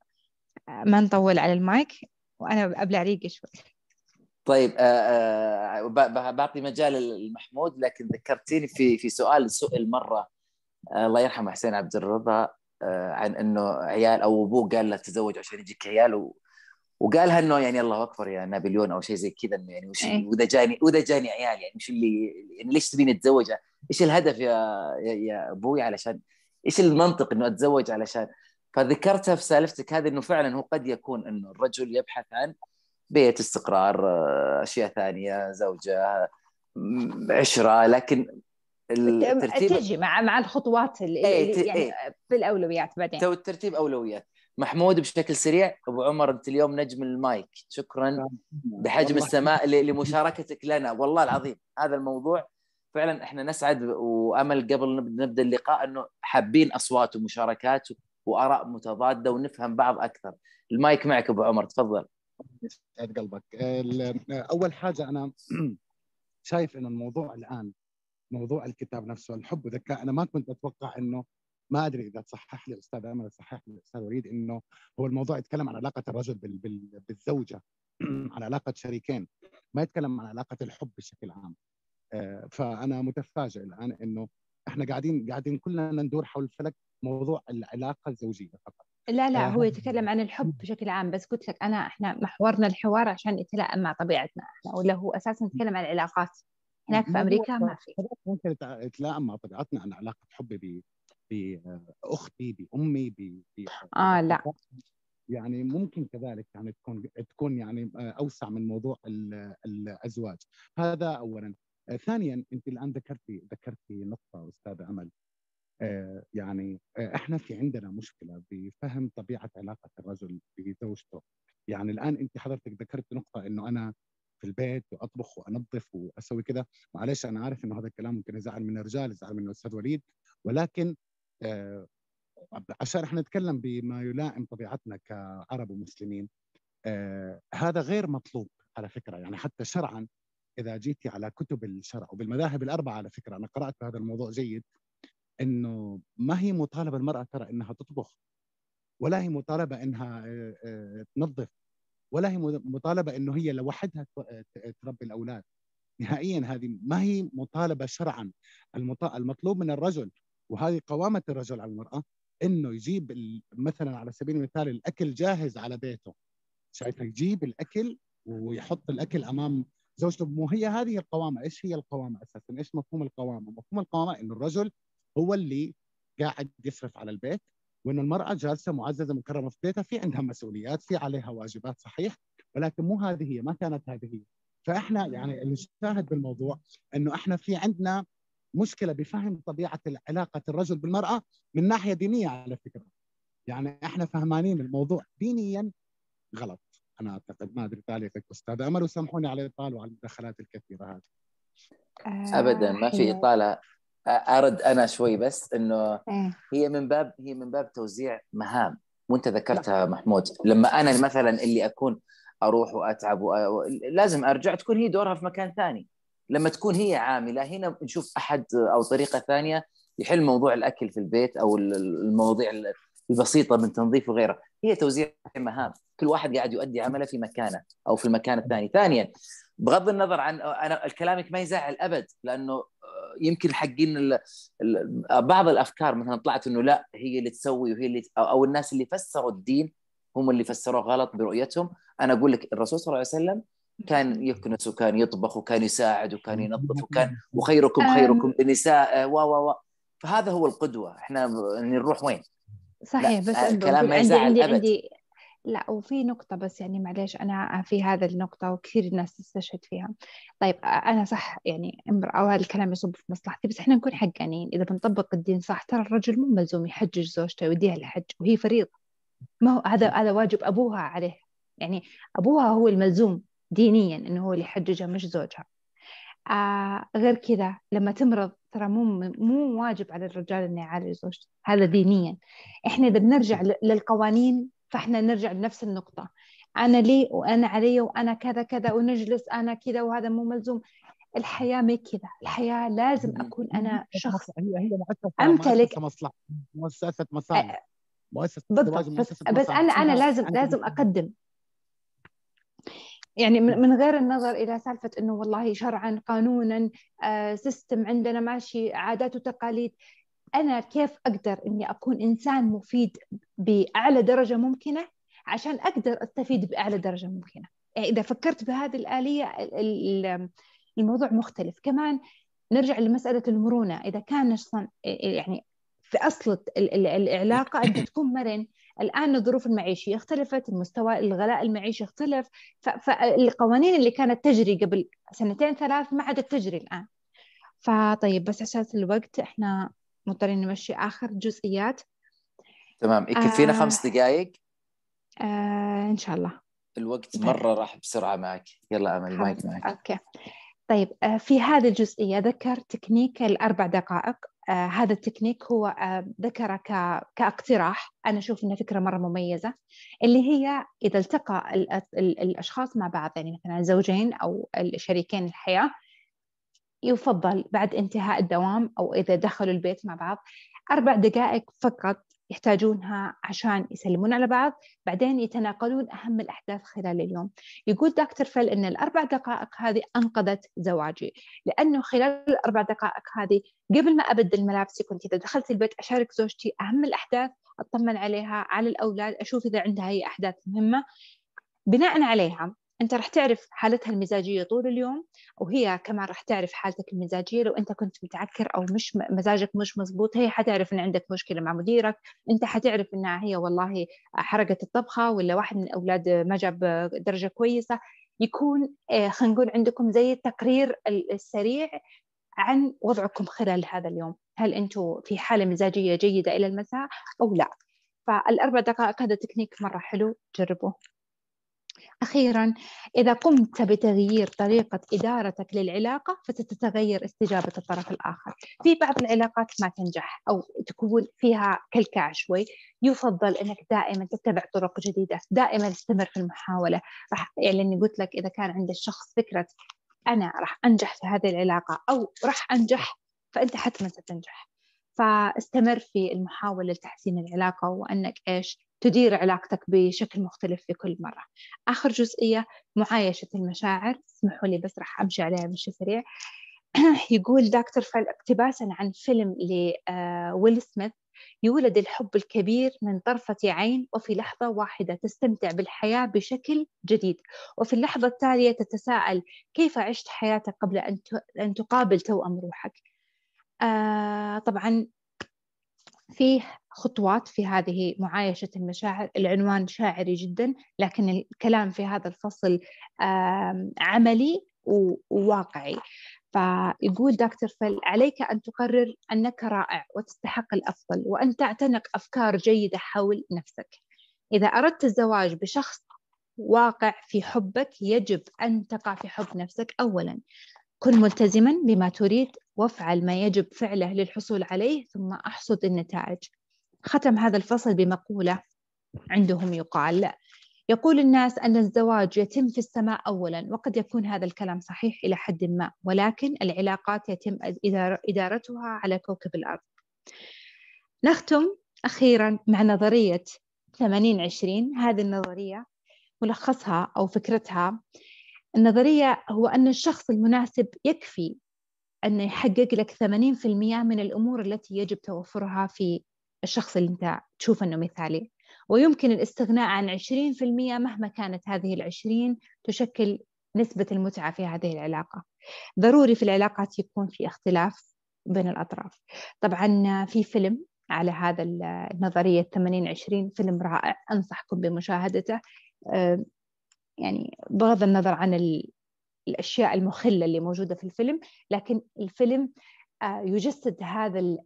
ما نطول على المايك وأنا أبلع ريقي شوي طيب آه، آه، بعطي مجال المحمود لكن ذكرتيني في في سؤال سئل مرة آه، الله يرحمه حسين عبد الرضا آه، عن إنه عيال أو أبوه قال له تزوج عشان يجيك عيال و... وقالها إنه يعني الله أكبر يا نابليون أو شيء زي كذا إنه يعني وش إيه. وإذا جاني وإذا جاني عيال يعني وش اللي يعني ليش تبيني اتزوج؟ إيش الهدف يا يا, يا أبوي علشان إيش المنطق إنه أتزوج علشان؟ فذكرتها في سالفتك هذه إنه فعلا هو قد يكون إنه الرجل يبحث عن بيت استقرار آه، أشياء ثانية زوجة عشرة لكن الترتيب تجي مع مع الخطوات اللي إيه، اللي ت- يعني إيه. في الأولويات بعدين. تو الترتيب أولويات. محمود بشكل سريع أبو عمر أنت اليوم نجم المايك. شكرا بحجم السماء ل- لمشاركتك لنا. والله العظيم هذا الموضوع فعلا إحنا نسعد وأمل قبل نب- نبدأ اللقاء إنه حابين أصوات ومشاركات وآراء متضادة ونفهم بعض أكثر. المايك معك أبو عمر تفضل. يسعد قلبك. أول حاجة أنا [clears throat] شايف إنه الموضوع الآن موضوع الكتاب نفسه الحب وذكاء أنا ما كنت أتوقع إنه ما أدري إذا تصحح لي أستاذ امل تصحح لي أستاذ وليد إنه هو الموضوع يتكلم عن علاقة الرجل بال بال بالزوجة [clears throat] عن علاقة شريكين ما يتكلم عن علاقة الحب بشكل عام. فأنا متفاجئ الآن إنه إحنا قاعدين قاعدين كلنا ندور حول فلك موضوع العلاقة الزوجية فقط. لا لا آه. هو يتكلم عن الحب بشكل عام. بس قلت لك أنا إحنا محورنا الحوار عشان يتلائم مع طبيعتنا إحنا ولا هو أساسا نتكلم عن العلاقات؟ هناك في أمريكا ما في. ممكن يتلائم مع طبيعتنا عن علاقة حبي ب بأختي بأمي ب آه، لا. يعني ممكن كذلك يعني تكون تكون يعني آه، أوسع من موضوع ال- الأزواج. هذا اولا. آه، ثانيا أنت الآن ذكرتي ذكرتي نقطة أستاذة أمل. آه، يعني آه، إحنا في عندنا مشكلة بفهم طبيعة علاقة الرجل بزوجته. يعني الآن أنت حضرتك ذكرت نقطة إنه أنا في البيت وأطبخ وأنظف وأسوي كذا. معلش أنا عارف إنه هذا الكلام ممكن يزعل من الرجال يزعل من الأستاذ وليد. ولكن آه، عشان إحنا نتكلم بما يلائم طبيعتنا كعرب ومسلمين آه، هذا غير مطلوب على فكرة. يعني حتى شرعا إذا جيتي على كتب الشرع وبالمذاهب الأربعة على فكرة أنا قرأت هذا الموضوع جيد إنه ما هي مطالبه المرأة ترى إنها تطبخ ولا هي مطالبة إنها آه، آه، تنظف ولا هي مطالبة إنه هي لوحدها تربي الأولاد. نهائيا هذه ما هي مطالبة شرعا. المط- المطلوب من الرجل وهذه قوامة الرجل على المرأة إنه يجيب مثلا على سبيل المثال الأكل جاهز على بيته. شايفة يجيب الأكل ويحط الأكل أمام زوجته مو هي هذه القوامة. إيش هي القوامة أساسا؟ إيش مفهوم القوامة؟ مفهوم القوامة إنه الرجل هو اللي قاعد يصرف على البيت وإنه المرأة جالسة معززة مكرمة في بيتها في عندها مسؤوليات في عليها واجبات صحيح ولكن مو هذه هي ما كانت هذه هي. فإحنا يعني الشاهد بالموضوع إنه إحنا في عندنا مشكلة بفهم طبيعة علاقة الرجل بالمرأة من ناحية دينية على فكرة. يعني إحنا فهمانين الموضوع دينيا غلط. أنا أعتقد ما أدري تعليقك أستاذ أمل وسامحوني على الاطاله وعلى المداخلات الكثيرة هذه. آه، ابدا ما في. إطالة. أرد أنا شوي بس إنه. هي من باب هي من باب توزيع مهام. وانت ذكرتها محمود. لما أنا مثلا اللي أكون أروح وأتعب وأ... لازم أرجع تكون هي دورها في مكان ثاني. لما تكون هي عاملة هنا نشوف أحد أو طريقة ثانية يحل موضوع الأكل في البيت أو ال- المواضيع البسيطة من تنظيف وغيرها. هي توزيع مهام. كل واحد قاعد يؤدي عمله في مكانه أو في المكان الثاني ثانيا بغض النظر عن أنا كلامك ما يزعل أبد لأنه يمكن حقين ال... ال... بعض الأفكار مثلا طلعت إنه لا هي اللي تسوي وهي اللي أو, الناس اللي فسروا الدين هم اللي فسروه غلط برؤيتهم أنا أقول لك الرسول صلى الله عليه وسلم كان يكنس وكان يطبخ وكان يساعد وكان ينظف وكان وخيركم أم. خيركم لنساء و و و فهذا هو القدوة إحنا نروح وين؟ صحيح بس آه، ب- كلام ما عندي يزعل عندي أبد. عندي لا وفي نقطة بس يعني معليش أنا في هذا النقطة وكثير ناس تستشهد فيها. طيب أنا صح يعني امرأة وهذا الكلام يصب في مصلحتي بس إحنا نكون حقانيين. إذا بنطبق الدين صح ترى الرجل مو ملزوم يحجج زوجته ويوديها الحج وهي فريضة. ما هو هذا هذا واجب أبوها عليه. يعني أبوها هو الملزوم دينيا إنه هو اللي يحججها مش زوجها. آه غير كذا لما تمرض ترى مو مو واجب على الرجال إنه يعالج زوجته هذا دينيا. إحنا إذا بنرجع للقوانين فاحنا نرجع لنفس النقطة. أنا لي وأنا علي وأنا كذا كذا ونجلس أنا كذا وهذا مو ملزوم. الحياة ما كذا. الحياة لازم أكون أنا شخص هي هي مؤسسة أمتلك- مؤسسة مصلحة. مؤسسة مصالح مؤسسة بالضبط بس. أنا أنا أنا- لازم لازم أقدم. يعني من من غير النظر إلى سالفة إنه والله شرعا قانونا آه، سيستم عندنا ماشي عادات وتقاليد. أنا كيف أقدر إني أكون إنسان مفيد بأعلى درجة ممكنة عشان أقدر أستفيد بأعلى درجة ممكنة؟ يعني إذا فكرت بهذه الآلية الموضوع مختلف. كمان نرجع لمسألة المرونة. إذا كان يعني في أصل العلاقة أنت [coughs] تكون مرن. الآن الظروف المعيشية اختلفت المستوى الغلاء المعيشي اختلف. فالقوانين اللي كانت تجري قبل سنتين ثلاث ما عادت تجري الآن. فطيب بس عشان الوقت إحنا مضطرين نمشي آخر جزئيات. تمام. يكفينا آه خمس دقائق آه إن شاء الله. الوقت طيب. مرة راح بسرعة معك. يلا أمل مايك معك. okay. طيب آه، في هذه الجزئية ذكر تكنيك الأربع دقائق. آه هذا التكنيك هو آه ذكره كاقتراح. أنا أشوف انها فكرة مرة مميزة اللي هي إذا التقى ال ال الأشخاص مع بعض يعني مثلا زوجين أو شريكين الحياة يفضل بعد انتهاء الدوام أو إذا دخلوا البيت مع بعض أربع دقائق فقط يحتاجونها عشان يسلمون على بعض بعدين يتناقلون أهم الأحداث خلال اليوم. يقول دكتور فيل أن الأربع دقائق هذه أنقذت زواجي لأنه خلال الأربع دقائق هذه قبل ما أبدل ملابسي كنت إذا دخلت البيت أشارك زوجتي أهم الأحداث أطمن عليها على الأولاد أشوف إذا عندها أي أحداث مهمة. بناء عليها أنت راح تعرف حالتها المزاجية طول اليوم وهي كمان راح تعرف حالتك المزاجية. لو أنت كنت متعكر أو مش مزاجك مش مزبوط هي حتعرف إن عندك مشكلة مع مديرك. أنت حتعرف إنها هي والله حرقت الطبخة ولا واحد من الاولاد ما جاب درجة كويسة. يكون آه، خلينا نقول عندكم زي التقرير السريع عن وضعكم خلال هذا اليوم. هل أنتم في حالة مزاجية جيدة إلى المساء أو لا؟ فالأربع دقائق هذا تكنيك مرة حلو جربوه. أخيرا إذا قمت بتغيير طريقة إدارتك للعلاقة فتتغير استجابة الطرف الآخر. في بعض العلاقات ما تنجح أو تكون فيها كلكع شوي. يفضل أنك دائما تتبع طرق جديدة دائما تستمر في المحاولة. راح يعني قلت لك إذا كان عند الشخص فكرة أنا راح أنجح في هذه العلاقة أو راح أنجح فأنت حتما ستنجح. فاستمر في المحاولة لتحسين العلاقة وأنك إيش؟ تدير علاقتك بشكل مختلف في كل مرة. آخر جزئية معايشة المشاعر اسمحوا لي بس راح أمشي عليها مشي سريع. [clears throat] يقول دكتور فال اقتباسا عن فيلم لويل آه، سميث يولد الحب الكبير من طرفة عين وفي لحظة واحدة تستمتع بالحياة بشكل جديد. وفي اللحظة التالية تتساءل كيف عشت حياتك قبل أن تقابل توأم روحك؟ آه طبعا فيه خطوات في هذه معايشة المشاعر العنوان شاعري جدا لكن الكلام في هذا الفصل عملي وواقعي. فيقول دكتور فل عليك أن تقرر أنك رائع وتستحق الأفضل وأن تعتنق أفكار جيدة حول نفسك. إذا أردت الزواج بشخص واقع في حبك يجب أن تقع في حب نفسك أولا. كن ملتزما بما تريد وافعل ما يجب فعله للحصول عليه ثم أحصد النتائج. ختم هذا الفصل بمقولة عندهم يقال يقول الناس أن الزواج يتم في السماء أولا وقد يكون هذا الكلام صحيح إلى حد ما ولكن العلاقات يتم إدارتها على كوكب الأرض. نختم أخيرا مع نظرية 80 20 هذه النظرية ملخصها أو فكرتها. النظرية هو أن الشخص المناسب يكفي أن يحقق لك 80% من الأمور التي يجب توفرها في الشخص اللي أنت تشوف أنه مثالي. ويمكن الاستغناء عن 20% مهما كانت هذه العشرين تشكل نسبة المتعة في هذه العلاقة. ضروري في العلاقات يكون في اختلاف بين الأطراف. طبعا في فيلم على هذا النظرية 80 20 فيلم رائع أنصحكم بمشاهدته. يعني بغض النظر عن الأشياء المخلة اللي موجودة في الفيلم لكن الفيلم آه، يجسد هذا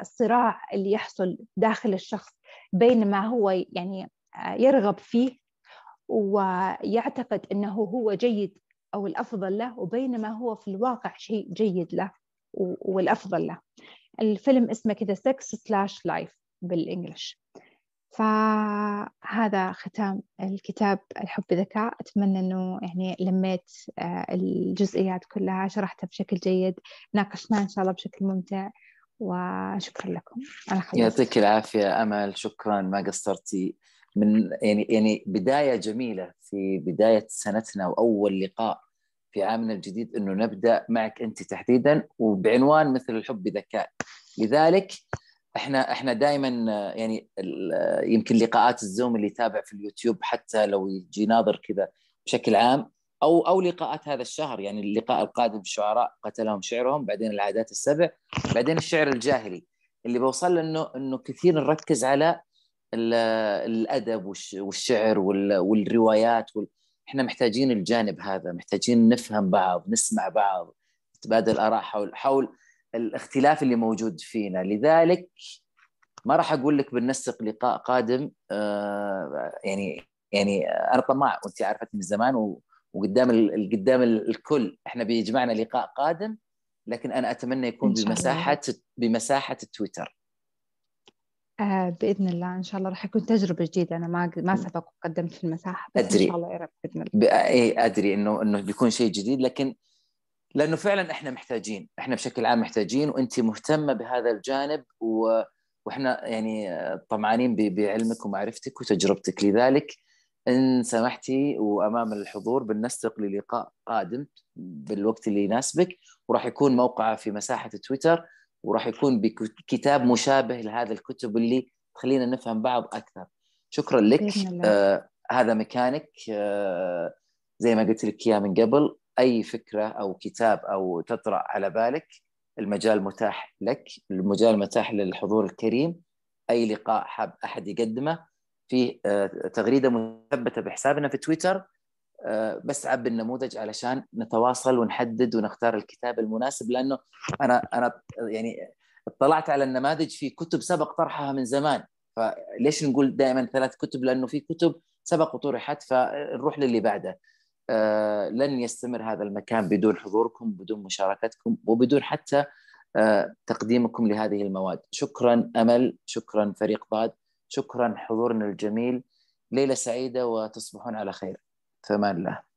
الصراع اللي يحصل داخل الشخص بين ما هو يعني آه، يرغب فيه ويعتقد إنه هو جيد أو الأفضل له وبينما هو في الواقع شيء جيد له والأفضل له. الفيلم اسمه كذا Sex slash Life بال English. فهذا ختام الكتاب الحب بذكاء. أتمنى أنه يعني لميت آه، الجزئيات كلها شرحتها بشكل جيد ناقشناها إن شاء الله بشكل ممتع. وشكرا لكم. أنا خلصت. يعطيك العافية أمل. شكرا. ما قصرتي. من يعني يعني بداية جميلة في بداية سنتنا وأول لقاء في عامنا الجديد أنه نبدأ معك أنت تحديدا وبعنوان مثل الحب بذكاء لذلك إحنا إحنا دائما يعني يمكن لقاءات الزوم اللي يتابع في اليوتيوب حتى لو يجي ناظر كذا بشكل عام أو أو لقاءات هذا الشهر يعني اللقاء القادم في الشعراء قتلهم شعرهم بعدين العادات السبع بعدين الشعر الجاهلي اللي بوصل إنه إنه كثير نركز على الأدب والشعر والروايات وال... إحنا محتاجين الجانب هذا محتاجين نفهم بعض نسمع بعض نتبادل آراء حول حول الاختلاف اللي موجود فينا. لذلك ما راح أقول لك بنسق لقاء قادم آه يعني يعني أنا طماع وأنت عارفتني من زمان وقدام قدام الكل. إحنا بيجمعنا لقاء قادم لكن أنا أتمنى يكون بمساحة بمساحة التويتر. آه بإذن الله. إن شاء الله راح يكون تجربة جديدة. أنا ما ما سبق وقدمت في المساحة بس أدري. ان شاء الله يا رب بإذن الله. اي أدري إنه إنه بيكون شيء جديد لكن لأنه فعلا إحنا محتاجين إحنا بشكل عام محتاجين وأنت مهتمة بهذا الجانب و... وإحنا يعني طمعانين بعلمك ومعرفتك وتجربتك. لذلك إن سمحتي وأمام الحضور بنستق للقاء قادم بالوقت اللي يناسبك وراح يكون موقعه في مساحة تويتر وراح يكون بكتاب مشابه لهذا الكتب اللي تخلينا نفهم بعض أكثر. شكرا لك. آه هذا مكانك. آه زي ما قلت لك إياه من قبل أي فكرة أو كتاب أو تطرأ على بالك المجال متاح لك المجال متاح للحضور الكريم. أي لقاء حاب أحد يقدمه. في آه، تغريدة مثبتة بحسابنا في تويتر. آه، بس عب النموذج علشان نتواصل ونحدد ونختار الكتاب المناسب. لأنه أنا أنا يعني اطلعت على النماذج في كتب سبق طرحها من زمان. فليش نقول دائما ثلاث كتب؟ لأنه في كتب سبق وطرحت فنروح للي بعده. لن يستمر هذا المكان بدون حضوركم بدون مشاركتكم وبدون حتى تقديمكم لهذه المواد. شكرا أمل شكرا فريق ضاد شكرا حضورنا الجميل. ليلة سعيدة وتصبحون على خير. في أمان الله.